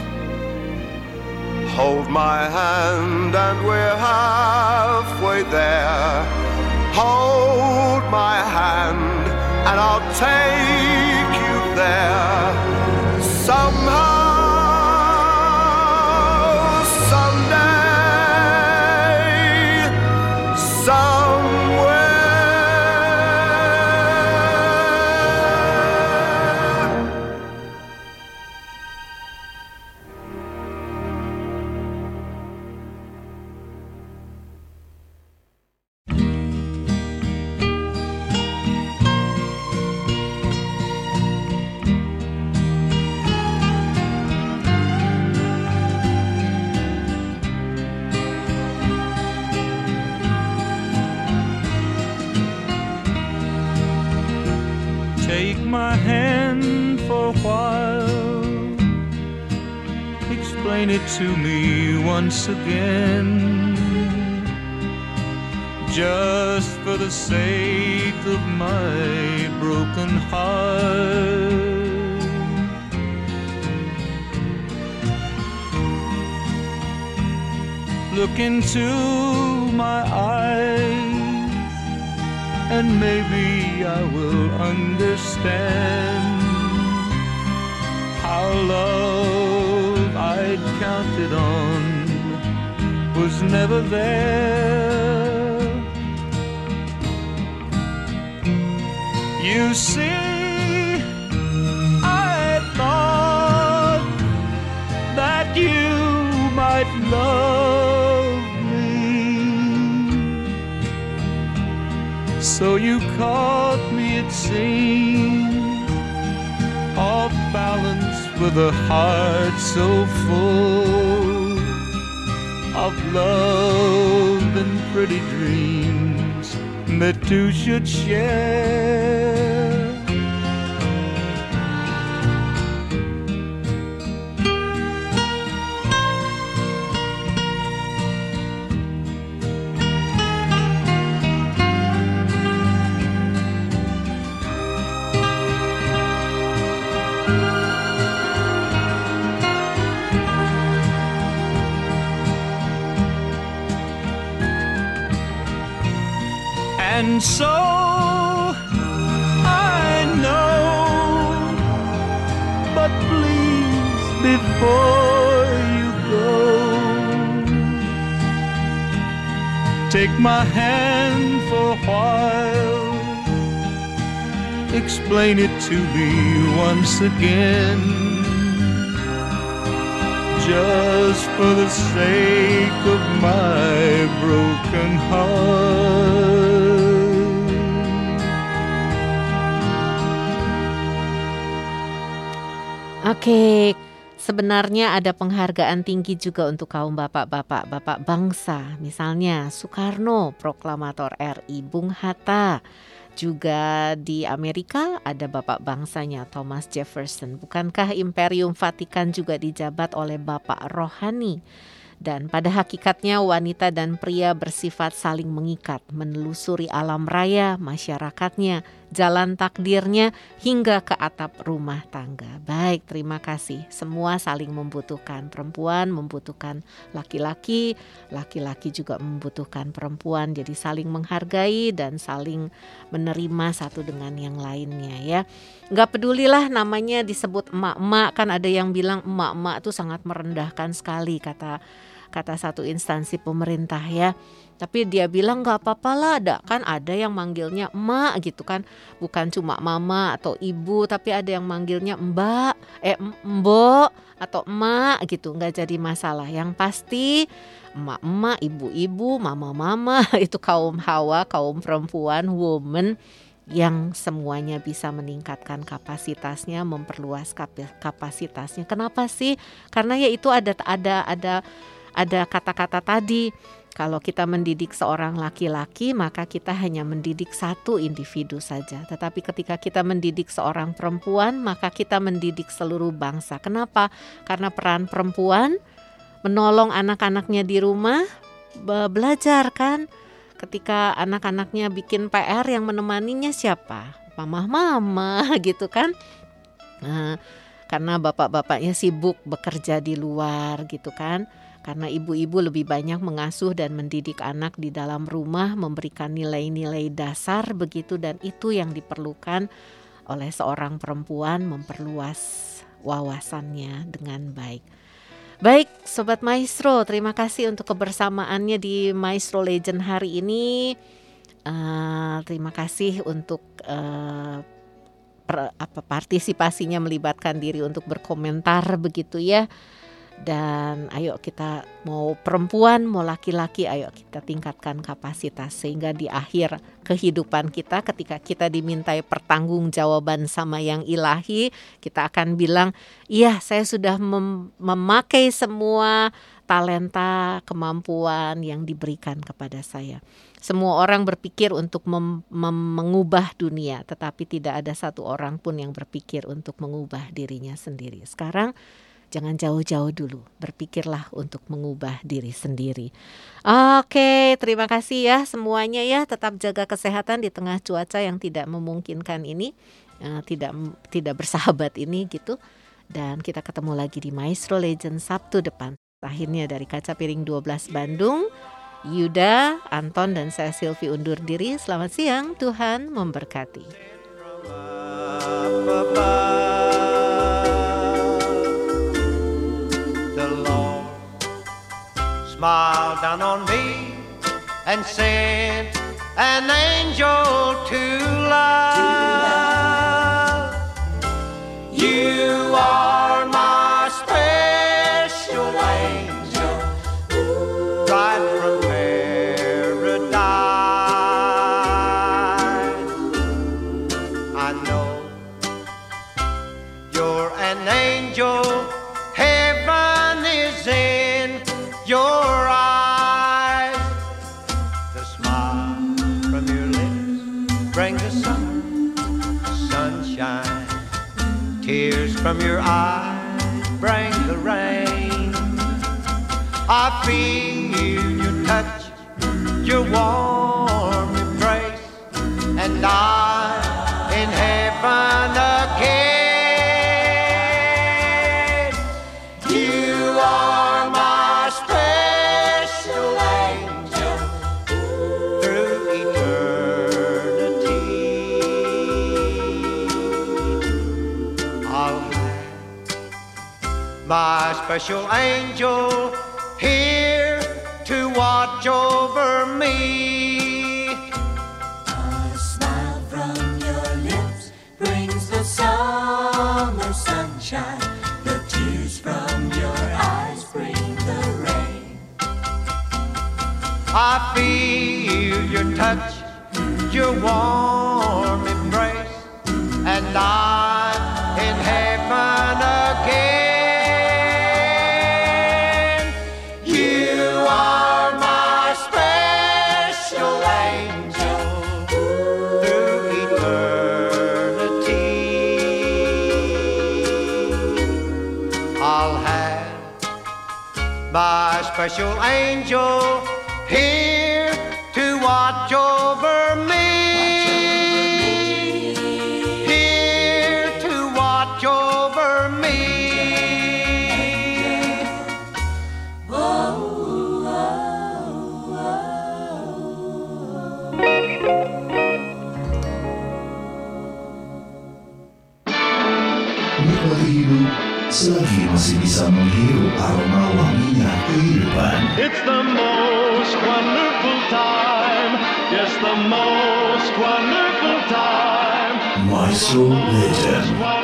Hold my hand and we're halfway there. Hold my hand and I'll take you there. Somehow, to me once again. Just for the sake of my broken heart. Look into my eyes and maybe I will understand how love I'd counted on was never there. You see, I thought that you might love me. So you caught me, it seems, with a heart so full of love and pretty dreams that two should share. So I know, but please, before you go, take my hand for a while. Explain it to me once again, just for the sake of my broken heart. Oke, sebenarnya ada penghargaan tinggi juga untuk kaum bapak-bapak, bapak bangsa. Misalnya Soekarno, proklamator RI, Bung Hatta. Juga di Amerika ada bapak bangsanya Thomas Jefferson. Bukankah Imperium Vatikan juga dijabat oleh bapak rohani? Dan pada hakikatnya wanita dan pria bersifat saling mengikat, menelusuri alam raya masyarakatnya, jalan takdirnya hingga ke atap rumah tangga. Baik, terima kasih. Semua saling membutuhkan. Perempuan membutuhkan laki-laki, laki-laki juga membutuhkan perempuan. Jadi saling menghargai dan saling menerima satu dengan yang lainnya ya. Nggak pedulilah namanya disebut emak-emak kan ada yang bilang emak-emak tuh sangat merendahkan sekali kata kata satu instansi pemerintah ya. Tapi dia bilang nggak apa-apa lah, ada kan ada yang manggilnya emak gitu kan, bukan cuma mama atau ibu, tapi ada yang manggilnya mbak, eh mbok atau emak gitu, nggak jadi masalah. Yang pasti emak-emak, ibu-ibu, mama-mama itu kaum hawa, kaum perempuan, woman yang semuanya bisa meningkatkan kapasitasnya, memperluas kapasitasnya. Kenapa sih? Karena ya itu ada ada ada ada kata-kata tadi kalau kita mendidik seorang laki-laki maka kita hanya mendidik satu individu saja. Tetapi ketika kita mendidik seorang perempuan maka kita mendidik seluruh bangsa. Kenapa? Karena peran perempuan menolong anak-anaknya di rumah belajar kan? Ketika anak-anaknya bikin PR yang menemaninya siapa? Mama-mama gitu kan? Nah, karena bapak-bapaknya sibuk bekerja di luar gitu kan karena ibu-ibu lebih banyak mengasuh dan mendidik anak di dalam rumah, memberikan nilai-nilai dasar begitu dan itu yang diperlukan oleh seorang perempuan memperluas wawasannya dengan baik. Baik, Sobat Maestro, terima kasih untuk kebersamaannya di Maestro Legend hari ini. Uh, terima kasih untuk uh, per, apa partisipasinya melibatkan diri untuk berkomentar begitu ya dan ayo kita mau perempuan mau laki-laki ayo kita tingkatkan kapasitas sehingga di akhir kehidupan kita ketika kita dimintai pertanggungjawaban sama yang ilahi kita akan bilang iya saya sudah mem memakai semua talenta, kemampuan yang diberikan kepada saya. Semua orang berpikir untuk mengubah dunia, tetapi tidak ada satu orang pun yang berpikir untuk mengubah dirinya sendiri. Sekarang jangan jauh-jauh dulu, berpikirlah untuk mengubah diri sendiri. Oke, terima kasih ya semuanya ya. Tetap jaga kesehatan di tengah cuaca yang tidak memungkinkan ini, eh, tidak tidak bersahabat ini gitu. Dan kita ketemu lagi di Maestro Legend Sabtu depan. Akhirnya dari Kaca Piring 12 Bandung, Yuda, Anton, dan saya Silvi undur diri. Selamat siang, Tuhan memberkati. the smiled down on me and sent an angel to love. You are from your eyes bring the rain. I feel your touch, your warm embrace, and I'm in heaven again. My special angel here to watch over me. A smile from your lips brings the summer sunshine. The tears from your eyes bring the rain. I feel your touch, your warm embrace, and I'm in heaven special angel here to watch over me. Here to watch over me. Hidup selagi masih bisa menghirup aroma kehidupan. It's the most wonderful time. Yes, the most wonderful time. Maestro Legend. Why